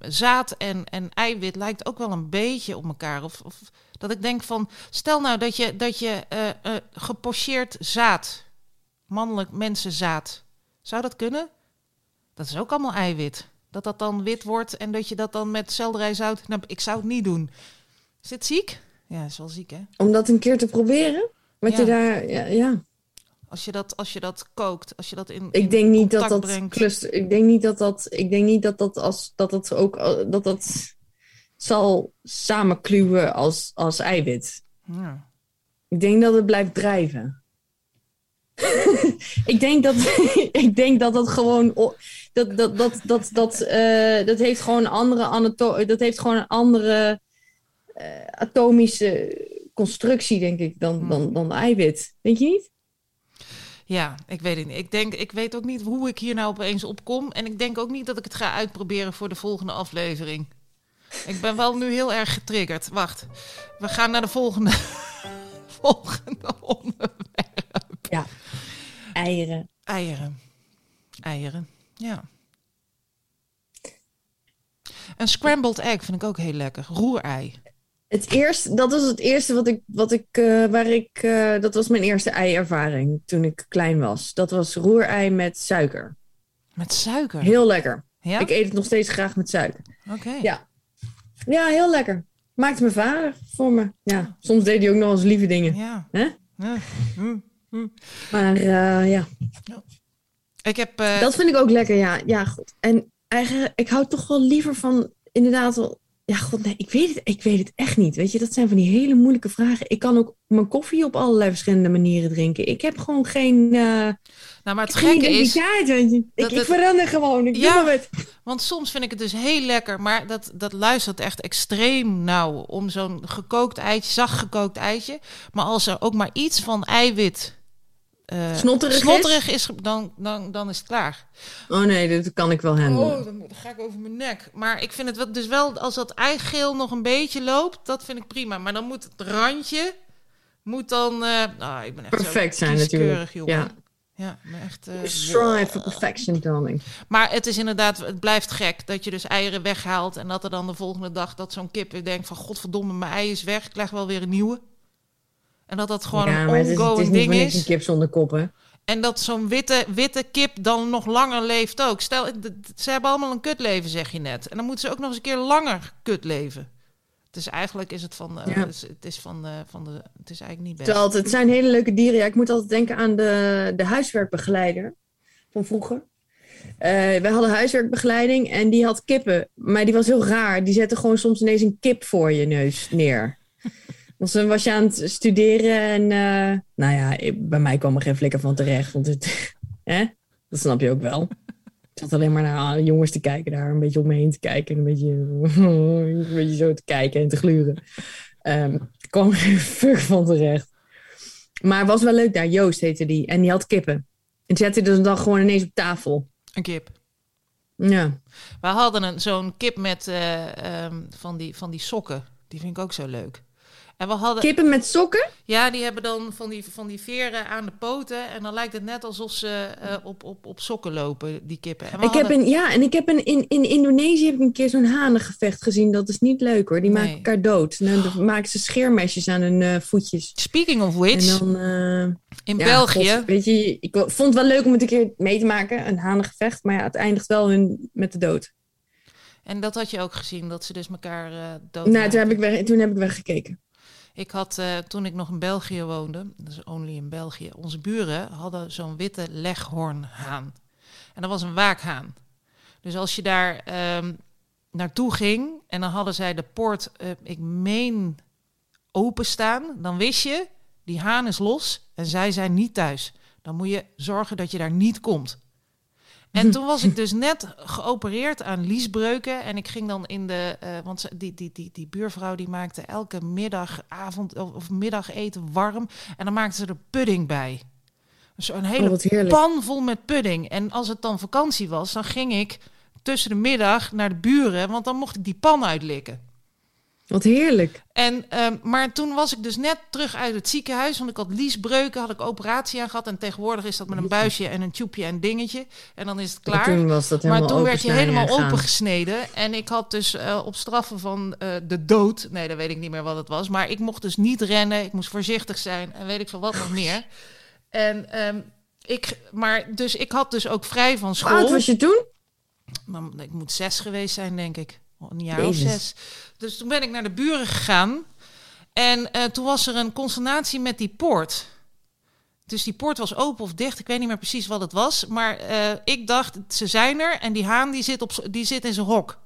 zaad en, en eiwit lijkt ook wel een beetje op elkaar. Of, of dat ik denk van, stel nou dat je, dat je uh, gepocheerd zaad, mannelijk mensenzaad, zou dat kunnen? Dat is ook allemaal eiwit dat dat dan wit wordt en dat je dat dan met selderijzout... Nou, ik zou het niet doen. Is het ziek? Ja, is wel ziek, hè? Om dat een keer te proberen? Wat je daar... Ja, ja. Als je dat, als je dat kookt, als je dat in. Ik denk niet dat dat brengt. cluster. Ik denk niet dat dat. Ik denk niet dat dat als dat dat ook dat dat zal samenkluwen als als eiwit. Ja. Ik denk dat het blijft drijven. ik denk dat ik denk dat dat gewoon dat dat dat dat dat eh, dat heeft gewoon een andere anato dat heeft gewoon een andere eh, atomische constructie denk ik dan dan dan eiwit. Denk je niet? Ja, ik weet het niet. Ik, denk, ik weet ook niet hoe ik hier nou opeens op kom. En ik denk ook niet dat ik het ga uitproberen voor de volgende aflevering. Ik ben wel nu heel erg getriggerd. Wacht, we gaan naar de volgende, volgende onderwerp. Eieren. Eieren. Eieren, ja. Een scrambled egg vind ik ook heel lekker. Roerei. Het eerste, dat was het eerste wat ik, wat ik, eh, waar ik, eh, dat was mijn eerste eiervaring toen ik klein was. Dat was roerei met suiker. Met suiker. Heel lekker. ja? Ik eet het nog steeds graag met suiker. Oké. Ja. Ja, heel lekker. Maakte mijn vader voor me. Ja, soms deed hij ook nog eens lieve dingen. Ja. Hè? Ja. Hm, hm. Maar eh, ja, Ik heb... eh, dat vind ik ook lekker. Ja, ja goed. En eigenlijk, ik hou toch wel liever van, inderdaad wel... Ja, god, nee, ik weet, het, ik weet het echt niet. Weet je, dat zijn van die hele moeilijke vragen. Ik kan ook mijn koffie op allerlei verschillende manieren drinken. Ik heb gewoon geen... eh, nou, maar het gekke is... dat Ik, ik verander gewoon. Ik Ja. doe. Want soms vind ik het dus heel lekker, maar dat, dat luistert echt extreem nauw om zo'n gekookt eitje, zacht gekookt eitje. Maar als er ook maar iets van eiwit eh, Snotterig is? snotterig is, dan, dan, dan is het klaar. Oh nee, dat kan ik wel handelen. Oh, dan, ga ik over mijn nek. Maar ik vind het wel, dus wel, als dat eigeel nog een beetje loopt, dat vind ik prima. Maar dan moet het randje, moet dan, ah, ik ben echt zo Perfect zijn natuurlijk. jongen. Ja. Ja, echt... eh, Strive for perfection, darling. maar het is inderdaad, het blijft gek dat je dus eieren weghaalt en dat er dan de volgende dag dat zo'n kip weer denkt van godverdomme, mijn ei is weg, ik krijg wel weer een nieuwe. En dat dat gewoon ja, een maar het is, het is ongoing niet ding is. een kip zonder kop, hè? En dat zo'n witte, witte kip dan nog langer leeft ook. Stel, ze hebben allemaal een kutleven, zeg je net. En dan moeten ze ook nog eens een keer langer kut leven. Dus eigenlijk is het van, eh, Ja. het is, van, eh, van de, het is eigenlijk niet best. Terwijl het, het zijn hele leuke dieren. Ja, ik moet altijd denken aan de, de huiswerkbegeleider van vroeger. Eh wij hadden huiswerkbegeleiding en die had kippen. Maar die was heel raar. Die zette gewoon soms ineens een kip voor je neus neer. Dus dan was je aan het studeren en eh, nou ja, ik- bij mij kwam er geen flikker van terecht. Want het, hè? dat snap je ook wel. Ik zat alleen maar naar jongens te kijken daar, een beetje om me heen te kijken. En een beetje, een beetje zo te kijken en te gluren. Er kwam er geen fuck van terecht. Maar het was wel leuk daar. Joost heette die. En die had kippen. En zette dus dan gewoon ineens op tafel. Een kip. Ja. We hadden een, zo'n kip met eh, ehm, van, die, van die sokken. Die vind ik ook zo leuk. En we hadden, Kippen met sokken? ja, die hebben dan van die, van die veren aan de poten. En dan lijkt het net alsof ze eh, op, op, op sokken lopen, die kippen. En Ik heb een, ja, en ik heb een, in, in Indonesië heb ik een keer zo'n hanengevecht gezien. Dat is niet leuk hoor. Die Nee. maken elkaar dood. Dan maken ze scheermesjes aan hun eh, voetjes. Speaking of which, En dan, eh, in ja, België... god, weet je, ik vond het wel leuk om het een keer mee te maken. Een hanengevecht. Maar ja, het eindigt wel hun, met de dood. En dat had je ook gezien, dat ze dus elkaar dood Nou, toen heb, ik weg, toen heb ik weggekeken. Ik had, eh, toen ik nog in België woonde, is only in België, onze buren hadden zo'n witte leghoornhaan. En dat was een waakhaan. Dus als je daar ehm, naartoe ging en dan hadden zij de poort, eh, ik meen, openstaan, dan wist je, die haan is los en zij zijn niet thuis. Dan moet je zorgen dat je daar niet komt. En toen was ik dus net geopereerd aan liesbreuken. En ik ging dan in de. eh, want ze- die, die, die, die buurvrouw die maakte elke middag, avond of, of middageten warm. En dan maakte ze er pudding bij. Een hele Oh, pan vol met pudding. En als het dan vakantie was, dan ging ik tussen de middag naar de buren. Want dan mocht ik die pan uitlikken. Wat heerlijk. En, ehm, maar toen was ik dus net terug uit het ziekenhuis. Want ik had liesbreuken, had ik operatie aan gehad. En tegenwoordig is dat met een buisje en een tjoepje en dingetje. En dan is het klaar. Toen was dat Maar toen werd je helemaal opengesneden. En ik had dus eh, op straffen van eh, de dood. Nee, dan weet ik niet meer wat het was. Maar ik mocht dus niet rennen. Ik moest voorzichtig zijn. En weet ik veel wat nog meer. En ehm, ik, maar dus ik had dus ook vrij van Hoe oud school. was je toen? Ik moet zes geweest zijn, denk ik. Een jaar Jezus. of zes. Dus toen ben ik naar de buren gegaan. En eh, toen was er een consternatie met die poort. Dus die poort was open of dicht. Ik weet niet meer precies wat het was. Maar eh, ik dacht, ze zijn er. En die haan die zit, op, die zit in zijn hok.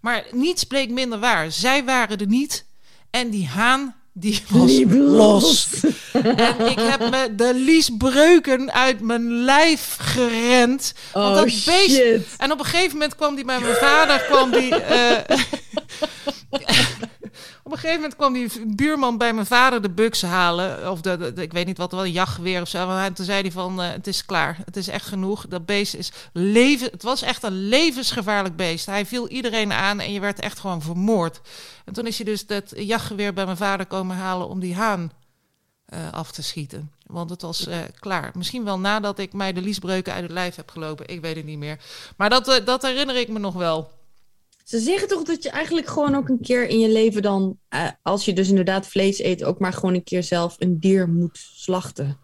Maar niets bleek minder waar. Zij waren er niet. En die haan, die was Liep los. En ik heb me de liesbreuken uit mijn lijf gerend. Want Oh dat beest... shit. En op een gegeven moment kwam die bij mijn vader, kwam die... eh, op een gegeven moment kwam die buurman bij mijn vader de buks halen. Of ik weet niet wat, wel een jachtgeweer of zo. En toen zei hij van, eh, het is klaar. Het is echt genoeg. Dat beest is leven... Het was echt een levensgevaarlijk beest. Hij viel iedereen aan en je werd echt gewoon vermoord. En toen is hij dus dat jachtgeweer bij mijn vader komen halen om die haan eh, af te schieten. Want het was eh, klaar. Misschien wel nadat ik mij de liesbreuken uit het lijf heb gelopen. Ik weet het niet meer. Maar dat, dat herinner ik me nog wel. Ze zeggen toch dat je eigenlijk gewoon ook een keer in je leven dan, eh, als je dus inderdaad vlees eet, ook maar gewoon een keer zelf een dier moet slachten.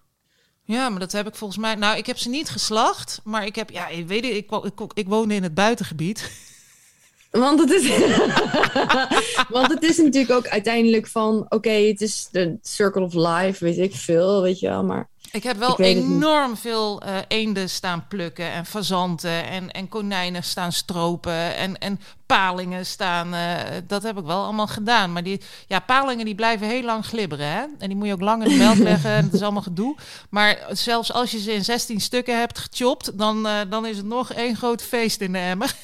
Ja, maar dat heb ik volgens mij. Nou, ik heb ze niet geslacht. Maar ik heb, ja, ik weet ik, wo- ik, ik woonde in het buitengebied. Want het is, want het is natuurlijk ook uiteindelijk van, oké, het is de circle of life, weet ik veel, weet je wel, maar Ik heb wel Ik enorm veel eh, eenden staan plukken en fazanten en, en konijnen staan stropen en, en palingen staan. eh, dat heb ik wel allemaal gedaan. Maar die ja, palingen die blijven heel lang glibberen. Hè? En die moet je ook lang in de melk leggen. En het is allemaal gedoe. Maar zelfs als je ze in 16 stukken hebt gechopt, dan, eh, dan is het nog één groot feest in de emmer.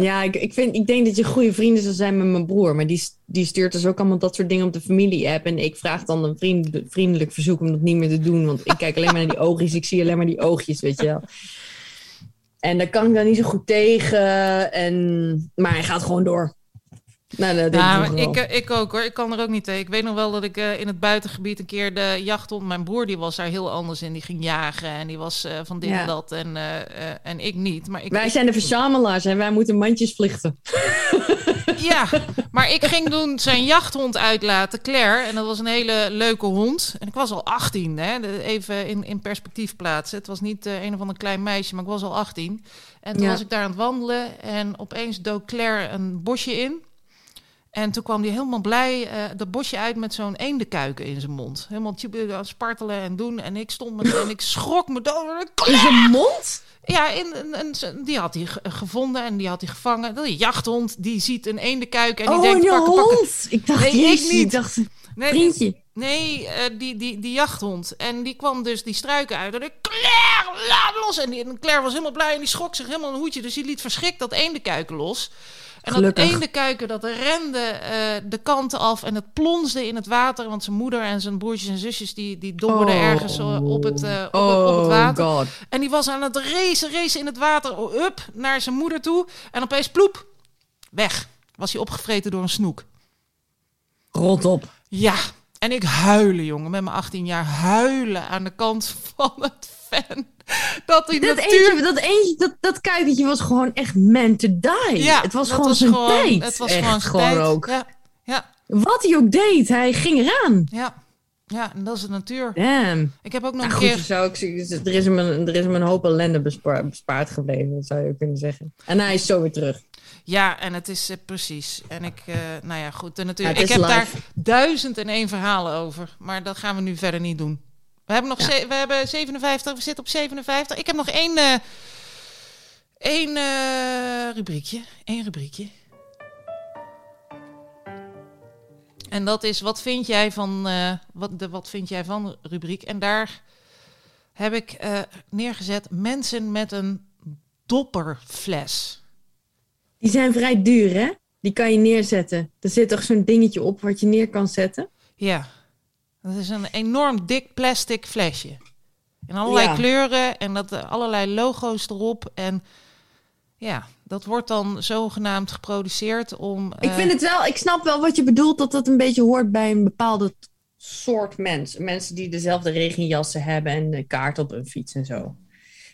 Ja, ik, ik, vind, ik denk dat je goede vrienden zou zijn met mijn broer. Maar die, die stuurt dus ook allemaal dat soort dingen op de familie-app. En ik vraag dan een vriend, vriendelijk verzoek om dat niet meer te doen. Want ik kijk alleen maar naar die oogjes. Ik zie alleen maar die oogjes, weet je wel. En daar kan ik dan niet zo goed tegen. En, maar hij gaat gewoon door. Nou, Ja, ik, eh, ik ook hoor. Ik kan er ook niet tegen. Ik weet nog wel dat ik eh, in het buitengebied een keer de jachthond... Mijn broer die was daar heel anders in. Die ging jagen en die was eh, van dit Ja. en dat. En, en ik niet. Maar ik, Wij zijn de verzamelaars en wij moeten mandjes vlichten. Ja, maar ik ging toen zijn jachthond uitlaten, Claire. En dat was een hele leuke hond. En ik was al 18, hè. Even in, in perspectief plaatsen. Het was niet een of ander klein meisje, maar ik was al 18. En toen Ja. was ik daar aan het wandelen. En opeens dook Claire een bosje in. En toen kwam hij helemaal blij eh, dat bosje uit met zo'n eendenkuiken in zijn mond. Helemaal het spartelen en doen. En ik stond met, en ik schrok me dood. In zijn mond? Ja, in, in- die had hij ge- gevonden en die had hij gevangen. Die jachthond, die ziet een eendenkuik en die oh, denkt, pakken, pakken. hond! Ik dacht, Nee, ik niet. Ik dacht, Nee, vriendje. nee eh, die, die, die jachthond. En die kwam dus die struiken uit. En ik, Claire, laat los! En, die, en Claire was helemaal blij en die schrok zich helemaal een hoedje. Dus die liet verschrikt dat eendenkuiken los. En Gelukkig. dat eendenkuiken, dat rende eh, de kanten af en het plonsde in het water. Want zijn moeder en zijn broertjes en zusjes, die, die dobberden Oh. ergens op, het, op, het, op het Oh, water. god. En die was aan het racen, racen in het water, oh, up, naar zijn moeder toe. En opeens, ploep, weg. Was hij opgevreten door een snoek. Rot op. Ja, en ik huilen, jongen, met mijn 18 jaar huilen aan de kant van het fan. Dat die Dat natuur... eentje, dat, eentje dat, dat kuikentje was gewoon echt meant to die. ja, het was gewoon zijn gewoon- tijd. Het was echt gewoon zijn tijd. ook. Ja, ja, Wat hij ook deed, hij ging eraan. ja. Ja, en dat is de natuur. Damn. Ik heb ook nog Nou een goed, keer... zou ik, er, is hem een, er is hem een hoop ellende bespaard, bespaard gebleven, dat zou je ook kunnen zeggen. En hij is zo weer terug. Ja, en het is eh, precies. En ik, eh, nou ja, goed, de natuur. Ja, ik heb daar duizend en één verhalen over. Maar dat gaan we nu verder niet doen. We hebben nog Ja. ze- we hebben 57, we zitten op 57. Ik heb nog één, eh, één eh, rubriekje. Eén rubriekje. En dat is, wat vind jij van, eh, wat, de wat vind jij van rubriek? En daar heb ik eh, neergezet mensen met een dopperfles. Die zijn vrij duur, hè? Die kan je neerzetten. Er zit toch zo'n dingetje op wat je neer kan zetten? Ja, dat is een enorm dik plastic flesje. In allerlei Ja. kleuren en dat, eh, allerlei logo's erop. En ja, dat wordt dan zogenaamd geproduceerd om... Ik eh, vind het wel, ik snap wel wat je bedoelt, dat dat een beetje hoort bij een bepaalde soort mens. Mensen die dezelfde regenjassen hebben en de kaart op een fiets en zo.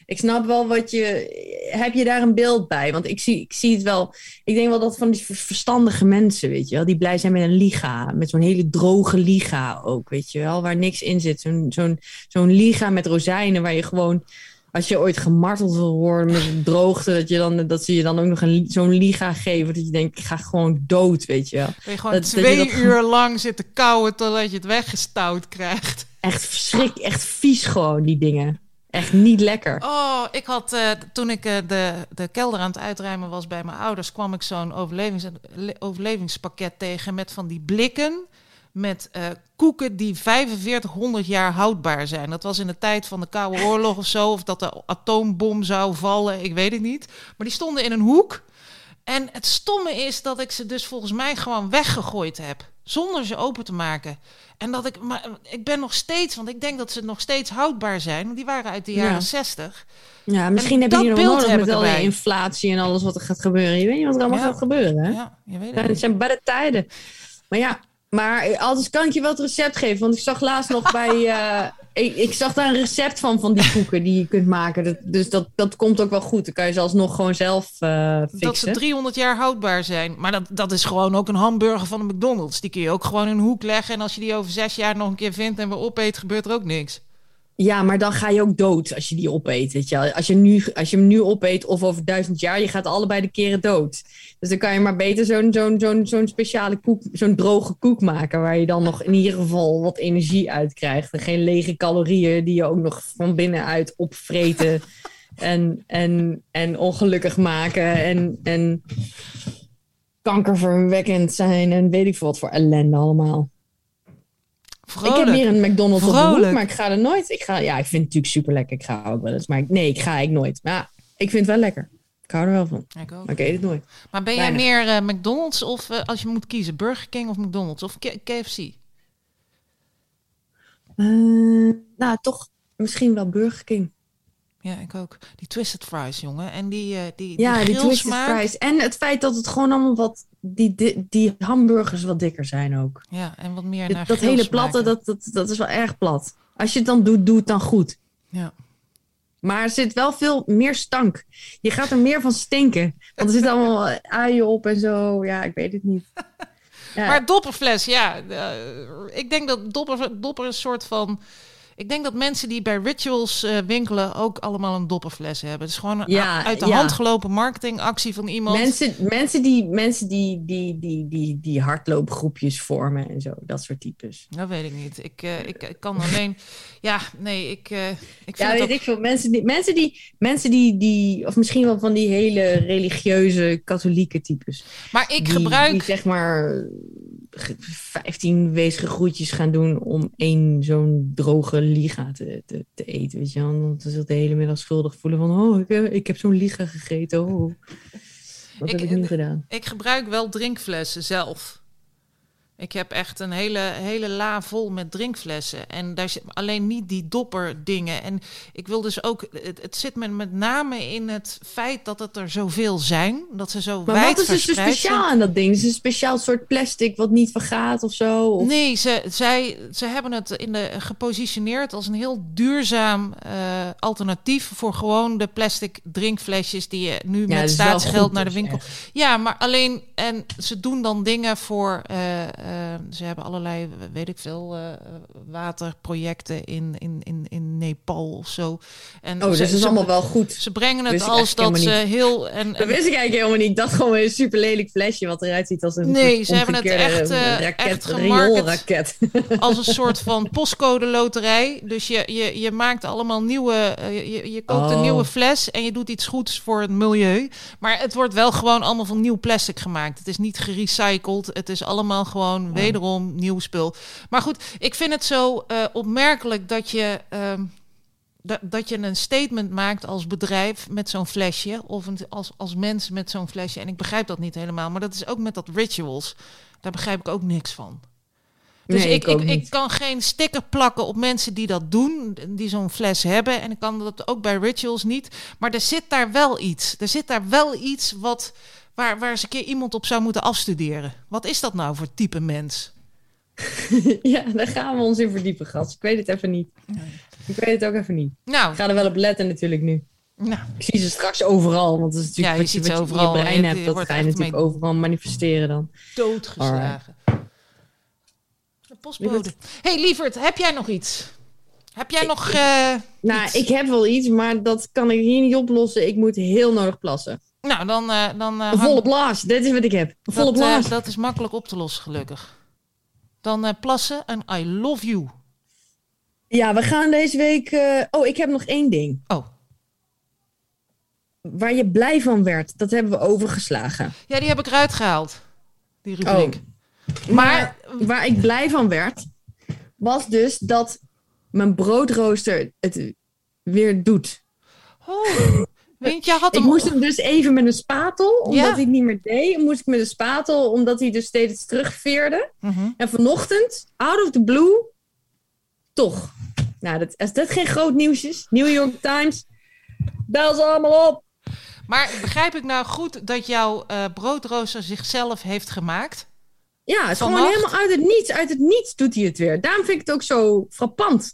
Ik snap wel wat je. Heb je daar een beeld bij? Want ik zie, ik zie het wel. Ik denk wel dat van die ver- verstandige mensen, weet je wel, die blij zijn met een liga. Met zo'n hele droge liga ook, weet je wel, waar niks in zit. Zo'n zo'n zo'n liga met rozijnen waar je gewoon. Als je ooit gemarteld wil worden met een droogte, dat, je dan, dat ze je dan ook nog een, zo'n liga geven. Dat je denkt, ik ga gewoon dood, weet je wel. dat je gewoon dat- dat je twee uur lang zitten kauwen totdat je het weggestouwd krijgt. Echt verschrik, echt vies gewoon, die dingen. Echt niet lekker. Oh, ik had uh, toen ik uh, de, de kelder aan het uitruimen was bij mijn ouders, kwam ik zo'n overlevings, overlevingspakket tegen met van die blikken met uh, koeken die 4500 jaar houdbaar zijn. Dat was in de tijd van de Koude Oorlog of zo, of dat de atoombom zou vallen, ik weet het niet. Maar die stonden in een hoek. En het stomme is dat ik ze dus volgens mij gewoon weggegooid heb, zonder ze open te maken. En dat ik, maar ik ben nog steeds, want ik denk dat ze nog steeds houdbaar zijn. Want die waren uit de jaren ja. 60. Ja, misschien heb je die nog nodig met alle inflatie en alles wat er gaat gebeuren. Je weet niet wat er allemaal ja. gaat gebeuren. Hè? Ja, je weet het. Het zijn barre tijden. Maar ja, maar anders kan ik je wel het recept geven. Want ik zag laatst nog bij. Uh, ik, ik, zag daar een recept van, van die koeken die je kunt maken. Dat, dus dat, dat komt ook wel goed. Dan kan je ze alsnog gewoon zelf uh, fixen. Dat ze 300 jaar houdbaar zijn. Maar dat, dat is gewoon ook een hamburger van de McDonald's. Die kun je ook gewoon in een hoek leggen. En als je die over zes jaar nog een keer vindt en weer opeet, gebeurt er ook niks. Ja, maar dan ga je ook dood als je die opeet. Weet je. Als, je nu, als je hem nu opeet of over duizend jaar, je gaat allebei de keren dood. Dus dan kan je maar beter zo'n zo'n zo'n zo'n speciale koek, zo'n droge koek maken. Waar je dan nog in ieder geval wat energie uit krijgt. En geen lege calorieën die je ook nog van binnenuit opvreten. en, en, en ongelukkig maken. En, en kankerverwekkend zijn. En weet ik veel wat voor ellende allemaal. Vrolijk. Ik heb hier een McDonald's op de Vrolijk. hoek, maar ik ga er nooit. Ik ga, ja, ik vind het natuurlijk super lekker. Ik ga ook wel eens. Maar ik- nee, ik ga ik nooit. Maar ja, ik vind het wel lekker. Ik hou er wel van. Ik ook. Maar ik eet het nooit. Maar ben jij meer eh, McDonald's of eh, als je moet kiezen Burger King of McDonald's of K- KFC? Eh, nou, toch misschien wel Burger King. Ja, ik ook. Die twisted fries, jongen. En die, die, Ja, die twisted fries. En het feit dat het gewoon allemaal wat... Die, die, die hamburgers wat dikker zijn ook. Ja, en wat meer Dat, naar dat hele platte, dat, dat, dat is wel erg plat. Als je het dan doet, doe het dan goed. Ja. Maar er zit wel veel meer stank. Je gaat er meer van stinken. Want er zit allemaal uien op en zo. Ja, ik weet het niet. Ja. Maar dopperfles, ja. eh, ik denk dat dopper, dopper een soort van... Ik denk dat mensen die bij rituals eh, winkelen ook allemaal een dopperfles hebben. Het is gewoon een Ja, uit de ja. hand gelopen marketingactie van iemand. Mensen, mensen, die, mensen die, die, die, die, die hardloopgroepjes vormen en zo. Dat soort types. Dat weet ik niet. Ik, eh, ik, ik kan alleen... Ja, nee, ik, eh, ik vind Ja, weet ook... ik veel. Mensen die, mensen die, mensen die, die, of misschien wel van die hele religieuze katholieke types. Maar ik die, gebruik... Die zeg maar 15 weesige groetjes gaan doen om één zo'n droge liga te, te, te eten. Weet je wel? En dan zich de hele middag schuldig voelen van, oh, ik, heb- ik heb zo'n liga gegeten. Oh. Ik- heb ik nu gedaan? Ik gebruik wel drinkflessen zelf. Ik heb echt een hele, hele la vol met drinkflessen. En daar zit alleen niet die dopper dingen. En ik wil dus ook... Het, het zit me met name in het feit dat het er zoveel zijn. Dat ze zo Maar wijd wat is er zo verspreid speciaal zijn. aan dat ding? Is het een speciaal soort plastic wat niet vergaat of zo? Of... Nee, ze, zij, ze hebben het in de, gepositioneerd als een heel duurzaam eh, alternatief voor gewoon de plastic drinkflesjes die je nu Ja, met staatsgeld goed naar de dus, winkel. Ja, maar alleen en ze doen dan dingen voor. eh, ze hebben allerlei, weet ik veel, eh, waterprojecten in, in, in, in Nepal of zo. En Oh, dus ze, dat is ze- allemaal wel goed. Ze brengen het als dat ze heel en, Dat en wist ik eigenlijk helemaal niet. Ik dacht gewoon een super lelijk flesje wat eruit ziet als een Nee, ze hebben het echt, raket, echt gemarket. rioolraket. als een soort van postcode loterij. Dus je, je, je maakt allemaal nieuwe. eh, je, je koopt een Oh. nieuwe fles en je doet iets goeds voor het milieu. Maar het wordt wel gewoon allemaal van nieuw plastic gemaakt. Het is niet gerecycled. Het is allemaal gewoon wederom nieuw spul. Maar goed, ik vind het zo eh, opmerkelijk dat je. ehm, dat, dat je een statement maakt als bedrijf met zo'n flesje. Of een, als, als mens met zo'n flesje. En ik begrijp dat niet helemaal. Maar dat is ook met dat rituals. Daar begrijp ik ook niks van. Dus Nee, ik, ik ik, kan geen sticker plakken op mensen die dat doen, die zo'n fles hebben. En ik kan dat ook bij rituals niet. Maar er zit daar wel iets. Er zit daar wel iets wat, waar, waar eens een keer iemand op zou moeten afstuderen. Wat is dat nou voor type mens? ja, daar gaan we ons in verdiepen, gast. Ik weet het even niet. Ik weet het ook even niet. Nou, Ik ga er wel op letten natuurlijk nu. nou Ik zie ze straks overal. Want dat is natuurlijk Ja, je wat je, wat je overal. in je brein hebt. je Dat ga je natuurlijk mee- overal manifesteren dan. doodgeslagen. De postbode. Hey, lieverd, heb jij nog iets? Heb jij nog... eh, Nou, iets? ik heb wel iets, maar dat kan ik hier niet oplossen. Ik moet heel nodig plassen. Nou, dan... eh, dan eh, Een volle blaas. Dit is wat ik heb. Een volle dat, blaas. dat is makkelijk op te lossen, gelukkig. Dan plassen en I love you. Ja, we gaan deze week. eh, Oh, ik heb nog één ding. Oh, Waar je blij van werd, dat hebben we overgeslagen. ja, die heb ik eruit gehaald. Die rubriek. Maar Maar, waar ik blij van werd, was dus dat mijn broodrooster het weer doet. oh, je, Ik moest hem dus even met een spatel, omdat Ja. hij het niet meer deed, moest ik met een spatel, omdat hij dus steeds terugveerde. Mhm. En vanochtend, out of the blue, toch. Nou, dat, als dat geen groot nieuws is, New York Times, bel ze allemaal op. Maar begrijp ik nou goed dat jouw eh broodrooster zichzelf heeft gemaakt? Ja, het is gewoon helemaal uit het niets. Uit het niets doet hij het weer. Daarom vind ik het ook zo frappant.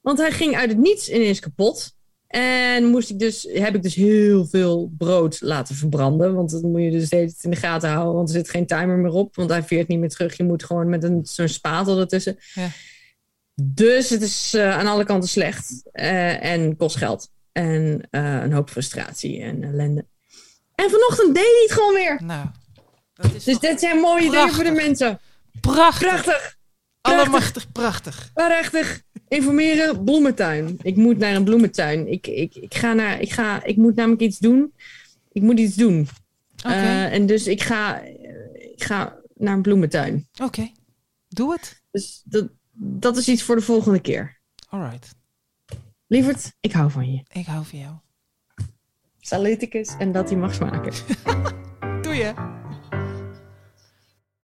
Want hij ging uit het niets ineens kapot. En moest ik dus, heb ik dus heel veel brood laten verbranden. Want dat moet je dus steeds in de gaten houden. Want er zit geen timer meer op. Want hij veert niet meer terug. Je moet gewoon met een, zo'n spatel ertussen. Ja. Dus het is eh, aan alle kanten slecht. eh, en kost geld. En eh, een hoop frustratie en ellende. En vanochtend deed hij het gewoon weer. Nou, dat is Dus dit zijn mooie dingen voor de prachtig. mensen. prachtig. Prachtig. Allemachtig prachtig. Waarachtig. Informeren, bloementuin. Ik moet naar een bloementuin. Ik, ik, ik, ga naar, ik, ga, ik moet namelijk iets doen. Ik moet iets doen. Oké, Eh, en dus ik ga, ik ga naar een bloementuin. oké. Doe het. Dus dat, dat is iets voor de volgende keer. Alright. Lieverd, ik hou van je. Ik hou van jou. Saluticus en dat hij mag smaken. Doe je.